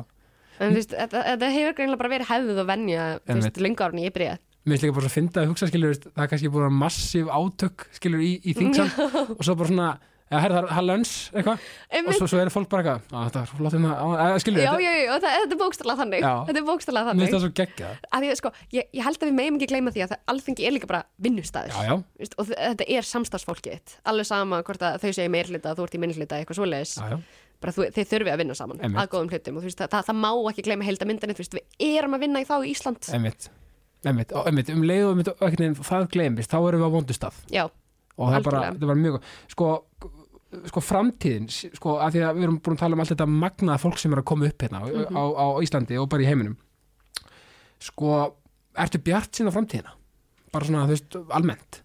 En þú veist, þetta, þetta hefur greinlega bara verið hefðuð og venja þú veist, Einmitt. lengur árni ég byrja Mér finnst líka bara svo að finna að hugsa skilur veist, það er kannski búin að massíf átök skilur í, í þingsal [LAUGHS] og svo bara svona ja, herra, það er löns eitthvað. Og svo, svo er fólk bara eitthvað "Á, þetta er flott hérna. Á, eða, skilur Já, þetta, já, já, það, þetta er bókstala þannig. Já. Þetta er bókstala mér þannig. finnst það svo geggja að ég, sko, ég, ég held að við megum ekki gleyma því að það, alþingi er líka bara vinnustæður Já, já. Vist, og þetta er samstagsfólkið alveg sama hvort að þau segja meirhluta þú ert í minnhluta eitthvað svoleiðis. Já, já, bara þú, þeir þurfi að vinna saman Einmitt. að góðum hlutum. Og þú veist, það, það, það má ekki gleyma heildamyndinni, þú veist, við erum að vinna í þá í Ísland. Einmitt. Einmitt, um leið og það gleymist, þá erum við á vondustaf Já, og það er bara, Algjörlega. þetta var mjög sko, sko framtíðin sko, að því að við erum búin að tala um allt þetta magnaða fólk sem er að koma upp hérna Mhm. á, á Íslandi og bara í heiminum. Sko, ertu bjart sína framtíðina? bara svona, þú veist, almennt?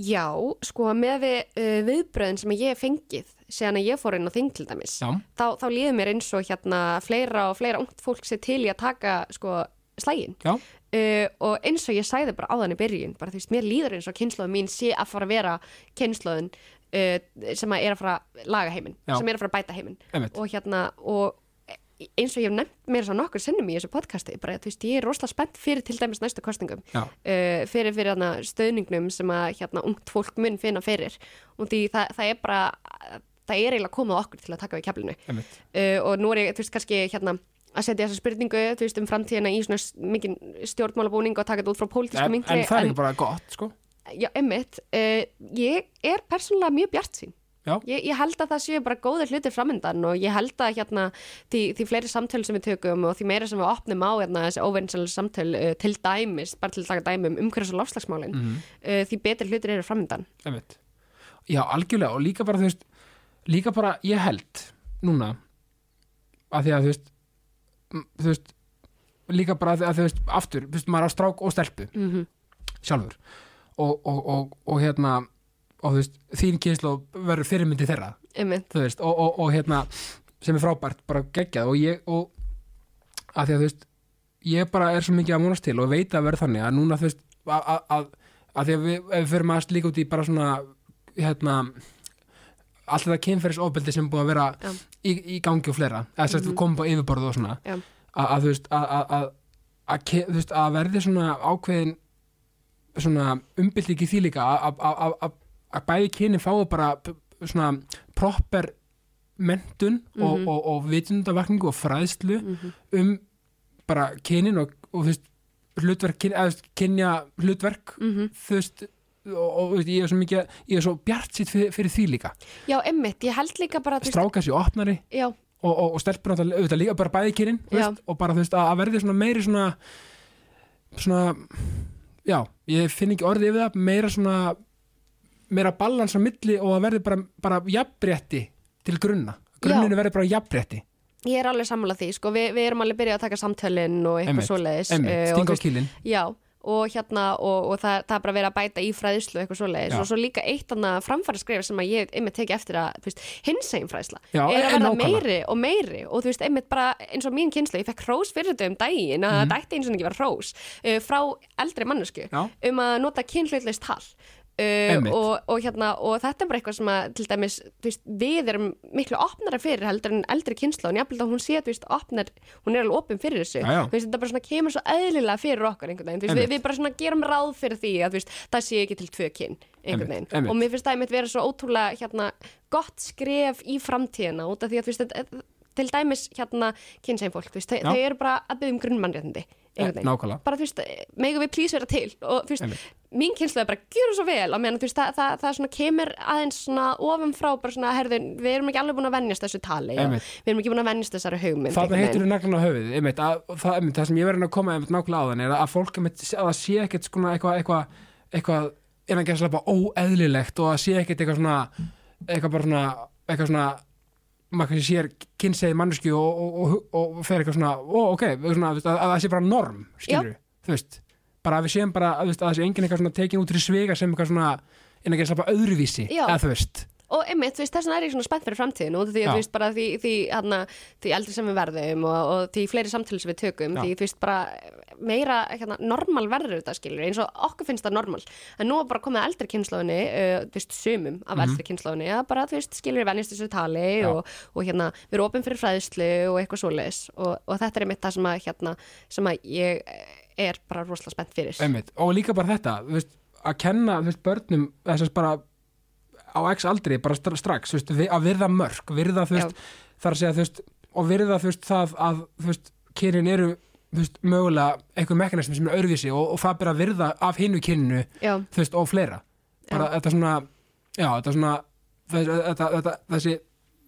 Já, sko með við uh, viðbröðin sem ég fengið síðan að ég fór inn á þing til dæmis þá, þá líður mér eins og hérna fleira og fleira ungt fólk sér til í að taka sko slægin uh, og eins og ég sagði bara áðan í byrjun bara þú veist, mér líður eins og kynnslóðin mín sé að fara að vera kynnslóðin uh, sem að er að fara að laga heiminn sem er að fara að bæta heiminn. Og hérna og eins og ég hef nefnt mér svo nokkur sinnum í þessu podcasti bara, veist, ég er rosalega spennt fyrir til dæmis næstu kostningum Já. uh, fyrir fyrir hana, stöðningnum sem að hérna, ungt fólk mun finna fyrir. Og því það, það er bara það er eiginlega komið á okkur til að taka við keflinu. Uh, og nú er ég, þú veist, kannski hérna að setja þessa spurningu, þú veist, um framtíðina í svona mikinn stjórnmálabúning og taka þetta út frá pólitísku mingli en það er ekki bara gott, sko já, emmitt, uh, ég er persónulega mjög bjart sín. Ég, ég held að það séu bara góðir hlutir framöndan og ég held að hérna því, því fleiri samtöl sem við tökum og því meira sem við opnum á hérna, þessi óveinsalega samtöl uh, til dæmis, bara til að taka dæmi um umhverfis og lofslagsmálin, Mhm. uh, því betur hlutir eru framöndan. Einmitt. Já, algjörlega og líka bara þú veist líka bara, ég held núna að því að þú veist þú veist líka bara að, þú veist, aftur, þú veist, maður á strák og stelpu Mm sjálfur og, og, og, og hérna og þú veist, þín kynslu verður fyrirmyndi þeirra, veist og, og, og hérna, sem er frábært, bara geggjað. Og ég, og að því að þú veist, ég bara er svo mikið að múnast til og veit að verða þannig að núna þú veist, að, að, að, því að við, við fyrir maður líka út í bara svona hérna allt þetta kynferðisofbeldi sem búið að vera Já. í, í gangi og fleira. Eða sérst við komum á yfirborðu og svona. Já. að, að þú veist að, að, að, að verði svona ákveðin svona umbyld ekki því líka að, bæði kynin fái bara svona proper mentun og, Mhm. og, og vitundavakningu og fræðslu Mhm. um bara kynin og, og þú veist hlutverk, eða, kynja hlutverk Mhm. þú veist og, og veist, ég er svo mikið ég er svo bjart sitt fyrir, fyrir því líka Já, einmitt, ég held líka bara, stráka sér opnari já, og, og, og stelpur auðvitað líka bara bæði kynin og bara þú veist að verði svona meiri svona svona já, ég finn ekki orðið yfir það meira svona meira balans á milli og að verði bara, bara jafnrétti til grunna. Grunninu verði bara jafnrétti. Ég er alveg sammála því, sko, Vi, við erum alveg byrjað að taka samtölin og eitthvað svoleiðis. Eh, þú á kílin Já, og hérna og, og það, það er bara verið að bæta í fræðslu og eitthvað svoleiðis Já. og svo líka eitt annað framfæra skref sem að ég einmitt teki eftir að, hinsegin fræðsla Já, er að verða meiri og meiri og þú veist, einmitt bara eins og mín kynslu, ég fekk hrós fyrir þetta um daginn að Mhm. þetta ætti eins og ekki vera hrós uh, frá eldri mannesku Já. um að nota kynhlutleist tal Uh, og, og, hérna, og þetta er bara eitthvað sem að til dæmis, veist, við erum miklu opnara fyrir heldur en eldri kynsla og að hún sé, þú veist, opnar hún er alveg opin fyrir þessu, veist, þetta bara svona kemur svo eðlilega fyrir okkar við, við bara svona gerum ráð fyrir því að það sé ekki til tvö kyn og mér finnst það einmitt vera svo ótrúlega hérna, gott skref í framtíðina út af því að þetta- til dæmis hérna kynsegin fólk, þú veist, þau, þau eru bara að byggja um grunnmannréttindi einhvern veginn, nákvæmlega. Bara þú veist, megum við plís vera til? Og þú veist, mín kynslu er bara gjöru svo vel. Á meðan þú veist, það, það, það svona kemur aðeins svona ofan frá bara svona, herðu, við erum ekki alveg búin að vennjast þessu tali og við erum ekki búin að vennjast þessari einhvern heitur veginn. þú á höfuð einmitt, að, og það, einmitt, það sem ég verið að koma einmitt, nákvæmlega á þann er að fólk einmitt, að það sé ekkert skona eitthvað eitthvað, eitthvað gerð slappa óeðlilegt og að sé ekkert eitthvað svona eitthvað bara svona eitthvað svona maður kannski sér kynsegi mannsku og, og, og, og, fer eitthvað svona ó, ok, svona, að, að það sé bara norm skilur þú veist, bara að við séum bara að, að það sé enginn eitthvað svona tekin út í svega sem eitthvað svona innan gerð slappa öðruvísi Já. eða þú veist, og einmitt, þú veist, þess vegna er ég svona spennt fyrir framtíðinu út af því þú veist bara því, því, hana, því eldri sem við verðum og, og því fleiri samtölu sem við tökum Já. því þú veist bara meira hérna, normal verður þetta skilur eins og okkur finnst það normal. En nú er bara komið eldri kynnslóðinni uh, þú veist, sumum af eldri kynnslóðinni að bara þú veist, skilur við vennist þessu tali og, og hérna, við erum opin fyrir fræðslu og eitthvað svoleiðis. Og, og þetta er einmitt það sem að hérna, sem að ég er bara rosalega spennt fyrir. Einmitt, og líka bara þetta þú veist, að kenna þú veist, börnum þess að bara á x aldri bara stra- strax, veist, að virða mörg virða, þú veist, þar að segja þú veist, og virða, þú veist, það að þú veist, kynin eru, þú veist, mögulega einhver mekanismi sem er öðruvísi og, og það byrja að virða af hinu kyninu, Já, þú veist, og fleira. Bara þetta svona, já, þetta svona þess, þetta, þetta, þessi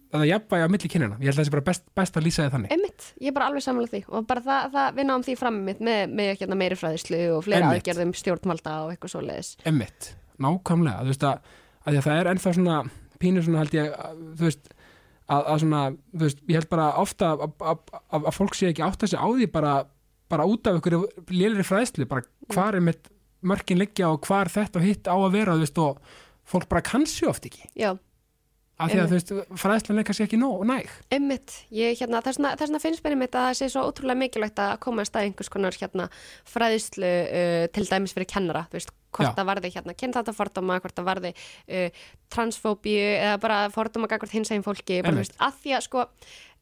þetta jafnvægi á milli kynina, ég held að þessi bara best, best að lýsa þið þannig, Einmitt, ég er bara alveg sammála því og bara það, það við náum því fram mitt með, með hérna, meiri fræðislu og Einmitt. aðgerðum stjórnvalda og eitthvað svoleiðis. emmitt nákvæmlega, þú veist að, að, því að það er ennþá svona pínu svona held ég þú veist, að, að svona þú veist, ég held bara ofta að, að, að, fólk sé ekki átt að segja á því bara, bara út af ykkur lélir fræðslu bara hvar er mitt mörkin liggja og hvar þetta hitt á að vera þú veist, og fólk bara kannski oft ekki. Já, af því að þú veist, fræðslan er kannski ekki nóg, næg. Einmitt, ég hérna, þessna, þessna finnst mér einmitt að það sé svo ótrúlega mikilvægt að koma að stað einhvers konar hérna fræðislu uh, til dæmis fyrir kennara, þú veist, hvort það varði hérna kynþáttafordóma, hvort það varði uh, transfóbíu eða bara fordóma gagvart hins eginn fólki, bara, veist, að því að sko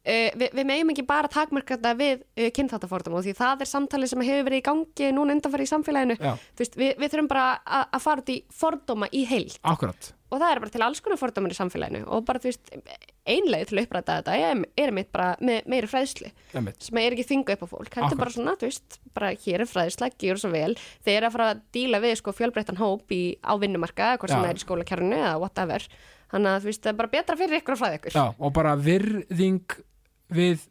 Uh, við, við meðum ekki bara takmarka þetta við uh, kynþáttafordóma og því það er samtalið sem hefur verið í gangi núna undanfæri í samfélaginu. Veist, við, við þurfum bara að, fara út í fordóma í heild. Akkurat, og það er bara til alls konar fordómar í samfélaginu. Og bara þú veist, einleið til að uppræta þetta er, er mitt bara með meiri fræðslu. Einmitt. sem er ekki þinga upp á fólk. Þetta er bara svona, þú veist, bara hér er fræðsla gjör svo vel, þeir eru að fara að díla við sko fjölbreyttan hóp í, á vinnumarka hvort sem það er í skólakjærnu eða whatever. Þannig að þú veist, það er bara betra fyrir ykkur að fræða ykkur. Já, og bara virðing við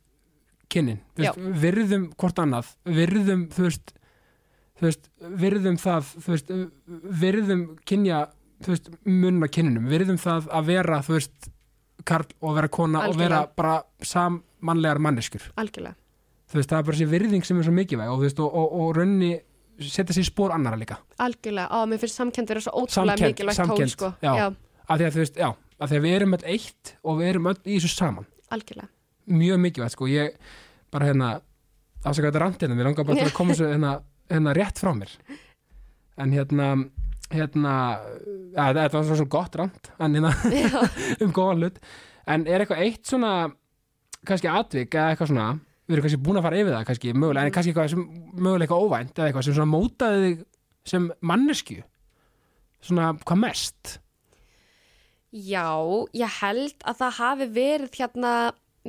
kynnin. Veist, virðum hvort annað virðum, þú veist, þú veist virðum það, þú veist virðum kynja, þú veist munna kynninum, virðum það að vera þú veist, karl og vera kona og vera Algjörlega. bara sammannlegar manneskjur, algjörlega, þú veist, það er bara þessi virðing sem er svo mikilvæg og þú veist, og, og, og raunni setja sér spór annara líka. Algjörlega, á, mér finnst samkend vera svo ótrúlega mikilvægt tól sko, já. já, af því að þú veist, já, af því að við erum öll eitt og við erum öll í þessu saman. Algjörlega mjög mikilvægt sko, ég bara hérna afsaka þetta rant hérna, mér langar bara til að koma svo hérna, hérna rétt frá mér. En hérna hérna, ja, þetta var svona gott rant en hérna [LAUGHS] um góðan hlut. En er eitthvað eitt svona kannski atvik eða eitthvað svona við erum kannski búin að fara yfir það kannski mögulega, en kannski eitthvað sem mögulega eitthvað óvænt eða eitthvað sem svona mótaði þig sem mannesku svona hvað mest? Já, ég held að það hafi verið hérna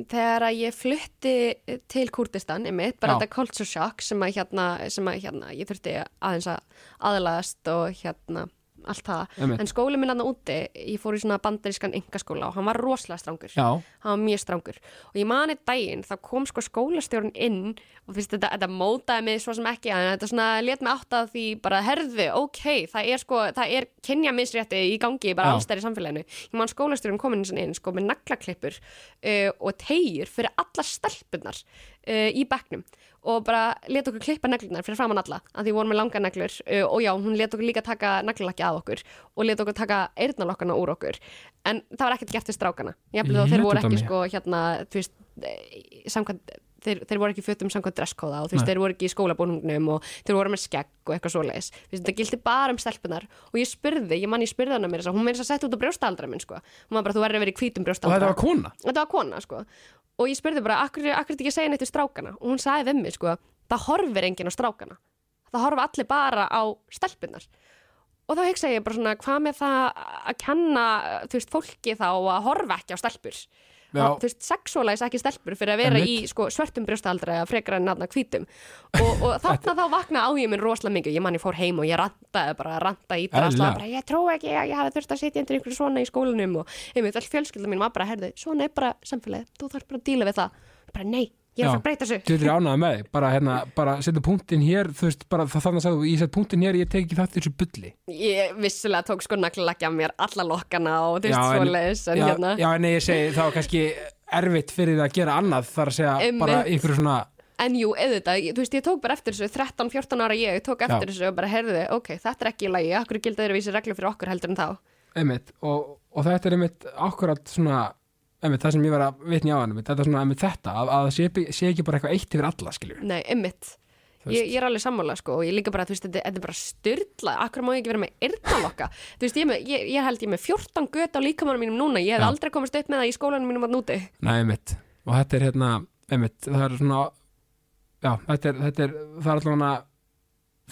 þegar að ég flutti til Kurdistan, einmitt, bara Já. þetta culture shock sem að hérna, sem að hérna ég þurfti aðeins að aðlagast og hérna allt það, Einmitt. en skóli minn aðna úti ég fór í svona bandarískan engaskóla og hann var rosalega strangur. Já, hann var mjög strangur. Og ég mani daginn þá kom sko skólastjórn inn og finnst þetta, þetta mótaði mig svo sem ekki en þetta svona let mig átt að því bara herðu, ok, það er sko það er kynja misrétti í gangi bara Já. allstæri samfélaginu, ég man skólastjórn komin inn sko með naglaklippur uh, og tegjur fyrir alla stelpunar uh, í bekknum og bara let okkur klippa neglunar fyrir framann alla að því vorum með langa neglur uh, og já, hún let okkur líka taka naglalakki að okkur og let okkur taka eyrnalokkana úr okkur. En það var ekkert gert til strákana. Jafnvel þó þeir voru ekki sko hérna, þú veist, eh, samkvæmt þeir, þeir voru ekki fötum samkvæmt dresskóða og þú veist, þeir voru ekki í skólabúningnum og þeir voru með skegg og eitthvað svoleiðis. Þú veist, þetta gildi bara um stelpunar og ég spurði, ég man ég spurði hana mér hún meira að setja út á brjóstaldra minn sko, hún var bara, þú verður að vera í hvítum og brjóstaldra þetta var kona? Þetta var kona sko og ég spurði bara, akkur, er þetta ekki að segja neitt við strákana? Og hún sagði við mig sko, það horfir enginn á strákana. Það horfa allir bara á stelpunar og þá hugsa ég bara svona, hvað með það að kenna, þú veist, fólki þá að horfa ekki á stelpur þú veist, sexualæs ekki stelpur fyrir að vera í sko, svörtum brjóstaldra eða frekar en nafna hvítum. Og, og [LAUGHS] þarna þá vakna á ég minn rosalega mikið, ég man ég fór heim og ég rantaði bara, rantaði í drasla bara, ég trú ekki að ég hafi þurft að undir einhverju svona í skólanum. Og einmitt all fjölskylda mín var bara, herðu, svona er bara samfélagið, þú þarf bara að díla við það. Bara, nei, ég er að fara að breyta þessu Þú er ánægð með þig, bara hérna, bara setja punktin hér, þú veist, bara það þannig að sagði, ég set punktin hér, ég tek ekki það þessu bulli. ég vissulega tók sko naglalakki af mér alla lokkana og þú veist en- svoleiðis en já, hérna já, en ég segi þá kannski erfitt fyrir það að gera annað þar að segja Einmitt. bara ykkur svona, En jú, auðvitað, ég- þú veist, ég tók bara eftir þessu 13-14 ára ég, tók eftir Já. þessu og bara heyrði, ok, þetta er ekki í lagi, akkur gildi öðruvísi reglur fyrir okkur heldur en þá einmitt, og, og þetta er einmitt akkurat svona, einmitt, það sem ég var að vitni á hann, einmitt, þetta er svona, einmitt þetta, að, að það sé, sé ekki bara eitthvað eitt yfir alla, skiljur. Nei, Þú ég, ég er alveg sammála sko og ég líka bara, þú veist, þetta, þetta er bara styrla akkur má ég ekki vera með yrnalokka þú veist, ég, með, ég, ég held ég með 14 göt á líkamannum mínum núna, ég hef Já. aldrei komist upp með það í skólanum mínum að núti Nei, einmitt, og þetta er hérna, einmitt, það er svona, já, þetta er, þetta er, það er allavega,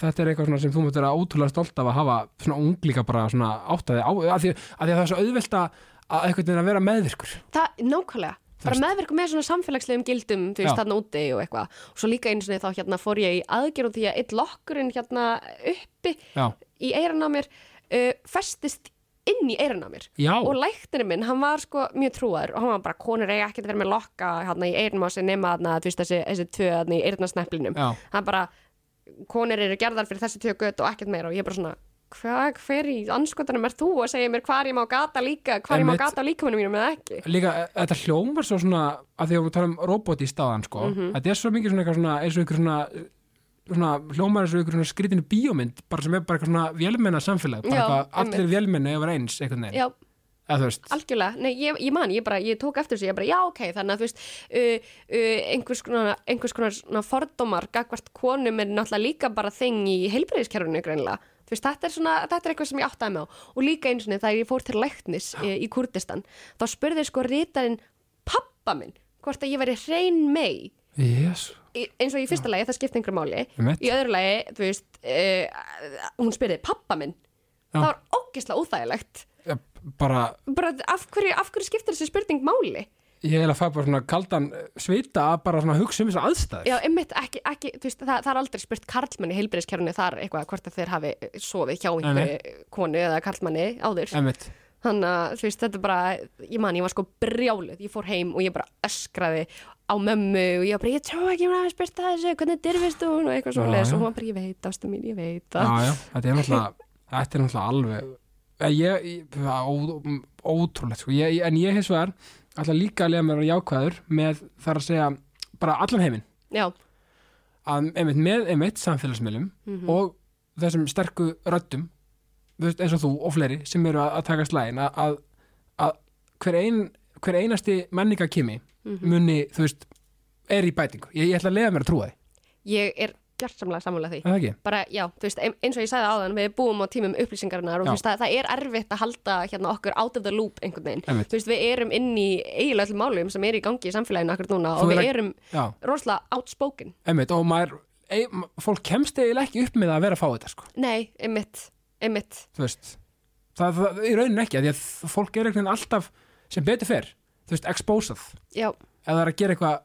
þetta er eitthvað sem þú mútt vera ótrúlega stolt af að hafa svona unglíka bara svona áttaði á, að því, að því að það er svo auðvelt að, að einhvern veginn að vera meðvirkur. það, nákvæmlega, bara meðverku með svona samfélagslegum gildum, þú veist, þarna úti og eitthvað. Og svo líka einu sinni þá hérna fór ég í aðgerð því að eitt lokkurinn hérna uppi Já, í eiran á mér uh, festist inn í eiran á mér. Já, og læknirinn minn, hann var sko mjög trúar og hann var bara, konur eiga ekkert að vera með lokka hérna í eyrnum á sig nema þarna, þú veist, þessi, þessi tvö hérna í eyrnasneplinum já, hann bara, konur eru gerðar fyrir þessi tvö gött og ekkert meira. Og ég bara svona hvað, hver í anskotanum er þú? Að segja mér hvar ég má gata líka, hvar ég má gata á líkamunum mínum eða ekki. Líka, e- þetta hljómar svo svona, að því að við tala um robot í staðan, sko, Mhm. þetta er svo mikið svona eitthvað svona, eins og ykkur svona, svona hljómar eins og ykkur svona skritinu bíómynd, bara sem er bara eitthvað svona vélmenna samfélag, bara Já, eitthvað, allir vélmenni yfir eins, þú veist, algjörlega, nei, ég, ég man, ég bara ég tók eftir þessu, ég bara, já, ok, þannig að þú veist uh, uh, einhvers konar, einhvers konar svona fordómar gagvart konum er náttúrulega líka bara þing í heilbreyðiskerfinu greinilega, þú veist, þetta er svona þetta er eitthvað sem ég áttaði með á. Og líka eins og þegar ég fór til læknis uh, í Kurdistan þá spurði sko rítarinn pappa minn, hvort að ég væri hrein mei jésu, í- eins og í fyrsta lagi, það skipti einhver máli. Í öðru lagi, þú veist uh, hún spurði pappa minn. Já. það var ógislega óþægilegt. Bara, bara af hverju, af hverju skiptir þessi spurning máli ég hef að fæ bara svona kaldan svita að bara svona hugsa um þessar aðstæður. Já, einmitt, ekki, ekki, þú veist, það, það er aldrei spurt karlmanni heilbyrðiskerfinu þar eitthvað hvort að þeir hafi sofið hjá einhverju konu eða karlmanni áður. Einmitt. þannig að þú veist, þetta er bara ég man, ég var sko brjáluð, ég fór heim og ég bara öskraði á mömmu og ég var bara, ég trú ekki hún hafi spurt það þessu hvernig dyrfist hún? og eitthvað Já, svo leis já. og hún var bara, ég veit, ástu mín, ég veit já, það. Já, þetta er náttúrulega þetta er náttúrulega alveg Eh, ég, ég, er ó, ótrúlegt sko. ég, ég- en ég hins vegar ætla líka að lega mér vera jákvæður með þar að segja bara allan heiminn að einmitt með einmitt samfélagsmiðlum Mhm. og þessum sterku veist, eins og þú og fleiri sem eru að, að taka slægin að, að, að hver, ein, hver einasti menningakimi Mhm. muni, þú veist, er í bætingu ég, ég ætla að lega mér að trúa því, ég er gjörsamlega sammála því. Er ekki? bara, já, veist, ein- eins og ég sagði áðan við búum á tímum upplýsingarinnar og veist, það, það er erfitt að halda hérna okkur out of the loop einhvern veginn, veist, við erum inn í eiginlega öllum málum sem er í gangi í samfélaginu akkur núna Þú og er við erum rosalega outspoken. Einmitt, og maður ei, fólk kemst eiginlega ekki upp með að vera að fá þetta sko, nei, einmitt, einmitt. Það, það í raunin ekki, því að fólk er einhvern veginn alltaf sem betur fer þú veist, exposað, ef það er að gera eitthvað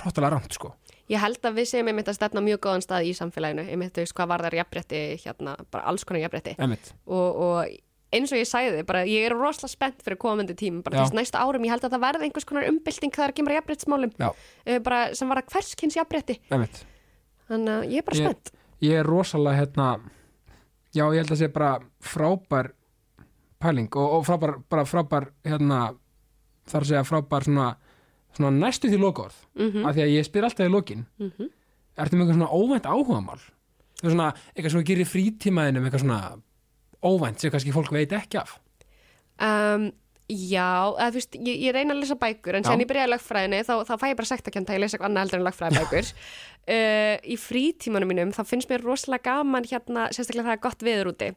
hróttalega rámt sko, ég held að við séum einmitt að stefna mjög góðan stað í samfélaginu einmitt, þú veist, hvað var þar jafnrétti hérna, bara alls konar einmitt. Og, og eins og ég sagði, bara ég er rosalega spennt fyrir komandi tím, bara þess næsta árum ég held að það verði einhvers konar umbylting að jafnréttismálum Já, uh, bara sem var að hverskins einmitt. Þannig að ég er bara Ég- spennt. ég er rosalega hérna já ég held að sé bara frábær pæling og, og frábær, bara frábær hérna þar að segja frábær svona, svona næstu því lokaorð Mhm. af því að ég spyr alltaf í lokin Mhm. ertu með eitthvað svona óvænt áhugamál það er svona eitthvað sem gerir í frítímaðinum eitthvað svona óvænt sem kannski fólk veit ekki af um, Já, eða, þú veist, ég, ég reyna að lesa bækur en Já. sen ég byrjaði lögfræðinni þá, þá fæ ég bara sektakjönd að ég lesa annað heldur en lögfræðibækur [LAUGHS] uh, Í frítímanum mínum þá finnst mér rosalega gaman hérna, sérstaklega það er gott viður úti.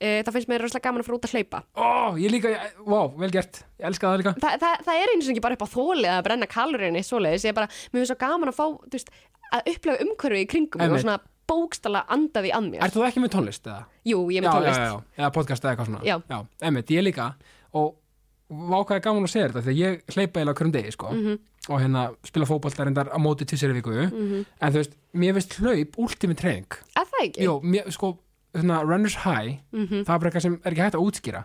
Uh, þá finnst mér rosalega gaman að fara út að hlaupa. Ó, ég líka, ég- vá, vel gert. Ég elska það líka. Þa, það, það er eins og ekki bara upp á þóli að brenna kalorinni svoleiðis, ég er bara, mér finnst svo gaman að fá þú veist, að upplega umhverfi í kringum mig og Einmitt. svona bókstala andaði að mér. Ert þú ekki með tónlist eða? Jú, ég er með já, tónlist. já, já, eða podcast eða eitthvað svona. Já. já einmitt, ég líka. Og vákaði gaman að segja þetta að ég hleypa eiginlega hverjum degi sko. Mhm. Og hérna spila fótbolta reyndar á móti tvisari viku. En þú veist, mér veist hlaup ultimate training Er það ekki? Jó, mér, sko, svona runners high Mhm. það er bara eitthvað sem er ekki hægt að útskýra.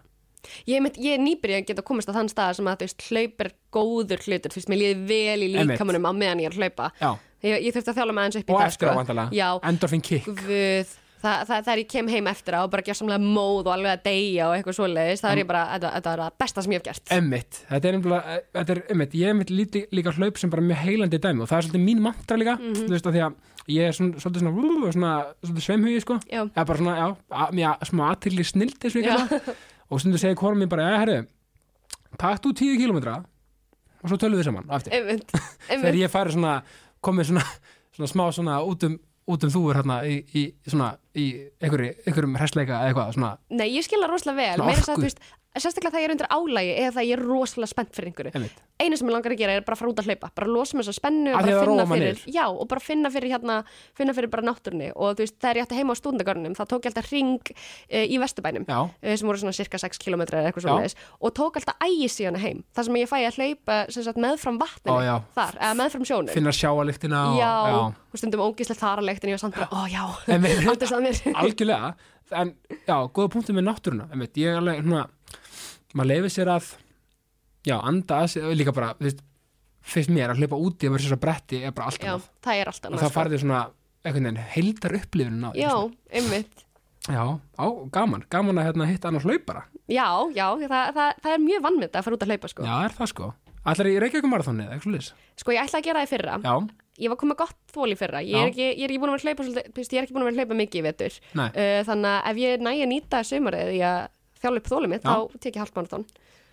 Ég, mynd, ég er nýbyrja að geta komist á þann stað sem að þú veist, hlaup er góður hlutur, þú veist, mér líði vel í líkamunum á meðan ég er að hlaupa. Já, Ég, ég þurfti að þjála með eins upp í og eftir á vandalega Já, endorphin kick. Guð það, það, það er ég kem heim eftir á og bara gjör samlega móð og alveg að deyja og eitthvað svoleiðis það er ég bara, þetta, þetta er það besta sem ég hef gert Emmitt, þetta er nefnilega, þetta er emmitt, ég er emmitt líka, líka hlaup sem bara mjög heilandi dæmi og það er svolítið mín mantra líka, Mhm. þú veist að því að ég er svona, svolítið svona, svona, svona svolítið sveimhugi sko, Já. eða bara svona, já, að, já smá aðtilli snild eins og ég kalla það. og stundu segir hvora mér bara, já, herru takt þú 10 kilometra og svo tölum við saman [LAUGHS] ég svona komið svona, svona smá svona út um, út um þúur hérna í, í svona, í einhverju, einhverjum hræsleika eða eitthvað, svona, Nei, ég skil það rosalega vel. Svona Meira þess að, sérstaklega það er undir álægi eða það ég er rosalega spennt fyrir einhverju. Einu sem ég langar að gera er bara að fara út að hlaupa bara losa með þessa spennu og bara að finna fyrir, já, og bara finna fyrir hérna, finna fyrir bara náttúrunni. Og þú veist, þegar ég ætti heima á stúndagörnum þá tók ég alltaf ring e, í Vesturbænum Já. e, sem voru svona cirka 6 km eða eitthvað svoleiðis og tók alltaf ægi síðan heim þar sem ég fæ að hlaupa sagt, meðfram vatninu þar, eða meðfram sjónum. Finna sjáalyktina og, já, já. og stundum ég var samt bara, ó já, [LAUGHS] aldrei mér algjörlega. En já, góða punktum með náttúruna. Ég er alveg svona maður leifir sér að já, anda að sér, líka bara, þú veist fyrst mér að hlaupa úti og vera sér að bretti er bara allt já, annað. það er alltaf og það farið svona einhvern veginn á því, já, einmitt. Já, á, gaman, gaman að hérna, hitta annars hlaupara. Já, já, það, það, það er mjög vannmynd að fara út að hlaupa sko. já, er það sko, allar í Reykjavík marathoni eða eitthvað leys, sko, ég ætla að gera það í fyrra. Já, ég var komið gott þól í fyrra. Ég er ekki, ég er ekki búin að vera hlaupa svolítið, þú veist, ég er ekki búin að vera að hlaupa mikið í vetur. Nei. Uh, þannig að ef ég næ að nýta sumarið í að þjála upp þólið mitt, þá tek ég halvmarathon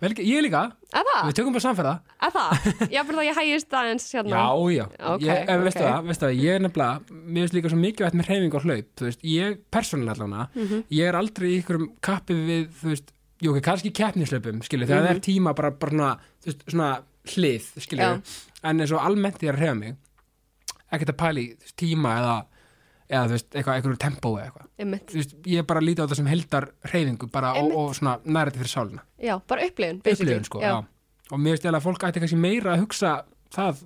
Vel, ég líka, að við tökum bara samferða. Að það? Ég fyrir það að ég hægist aðeins hérna. Já, já, Ok, ég, en veistu ok. það, veistu það, ég er nefnilega, mér finnst líka svo mikið vægt með hreyfing og hlaup, þú veist, ég persónulega allavega, Mhm. ég er aldrei í ykkurum kappi við, þú veist, jú, kannski keppnislaupum, skilju, þegar það er tíma bara, bara svona, veist, svona hlið, skilju, Mhm. En eins og almennt ég er að hreyfa mig, ekkert að pæli tíma eða, eða þú veist, eitthvað, eitthvað tempó eða eitthvað Þú veist, ég bara líti á þetta sem heldar hreyfingu bara og, og svona nærið fyrir sálina já, bara upplifun upplifun sko, já. og mér veist ég að fólk ætti kannski meira að hugsa það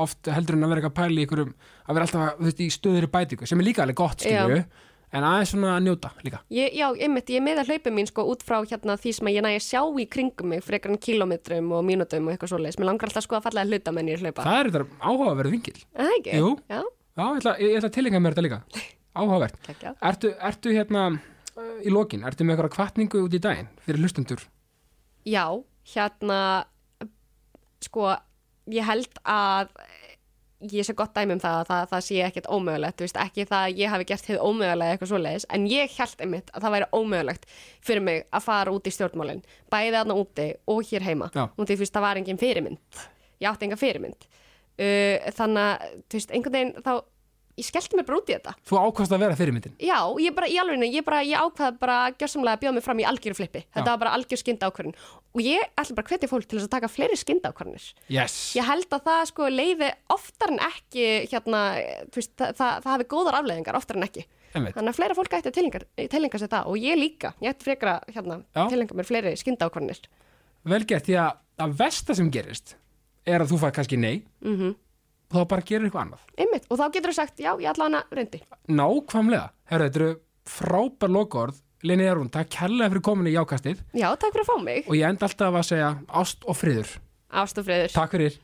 oft heldur en að vera eitthvað pæli í einhverjum að vera alltaf veist, í stöður bætingu sem er líka alveg gott skilju en aðeins svona að njóta líka Ég, já, einmitt, ég er með að hlaupa mín sko út frá hérna því sem að ég næði að sjá í kringum mig frekar en kilometrum og mínútum og eitthvað svoleiðis. Mér langar alltaf sko að falla að hluta menn ég hlaupa. það er þetta áhugaverð vingil Er Það ekki? Jú. Já, já, ég ætla, ég ætla að tilenga mér þetta líka. [LAUGHS] Áhugavert. Ertu, ertu hérna uh, í lokin, ertu með eitthvað kvartningu út í daginn fyrir hlustendur? Já, hérna, sko, ég held að ég sé gott dæmi um það að það, það sé ekkert ómögulegt, þú veist, ekki það að ég hafi gert þið ómögulega eitthvað svoleiðis, en ég held einmitt að það væri ómögulegt fyrir mig að fara út í stjórnmálin, bæði þarna úti og hér heima, Já. út í þú veist, það var engin fyrirmynd, ég átti enga fyrirmynd uh, þannig að, þú veist, einhvern veginn þá, ég skellti mér bara út í þetta. Þú ákvast að vera fyrirmyndin? Já, ég bara, í alveg, ég bara, ég ákvað bara gjörsamlega að bjóða mig fram í algjöru flippi. Þetta Já. var bara algjör skynda ákvörðin og ég ætla bara að hvetja fólk til þess að taka fleiri skynda ákvörðinir yes. ég held að það sko leiði oftar en ekki hérna, þú veist, það, það, það hafi góðar afleiðingar oftar en ekki. Einmitt. þannig að fleira fólk ætti að tilenga, sér það og ég líka, ég ætti frekar að hérna, tilenga mér fleiri skynda ákvörðinir vel gert því að að versta sem gerist er að þú fær kannski nei mm og þá bara gerir eitthvað annað. Einmitt, og þá getur þú sagt, já, ég ætla hana reyndi. Nákvæmlega, herru, þetta eru frábær lokaorð. Lini Jarún, takk kærlega fyrir komin í jákastið. Já, takk fyrir að fá mig, og ég enda alltaf að segja ást og friður. Ást og friður. Takk fyrir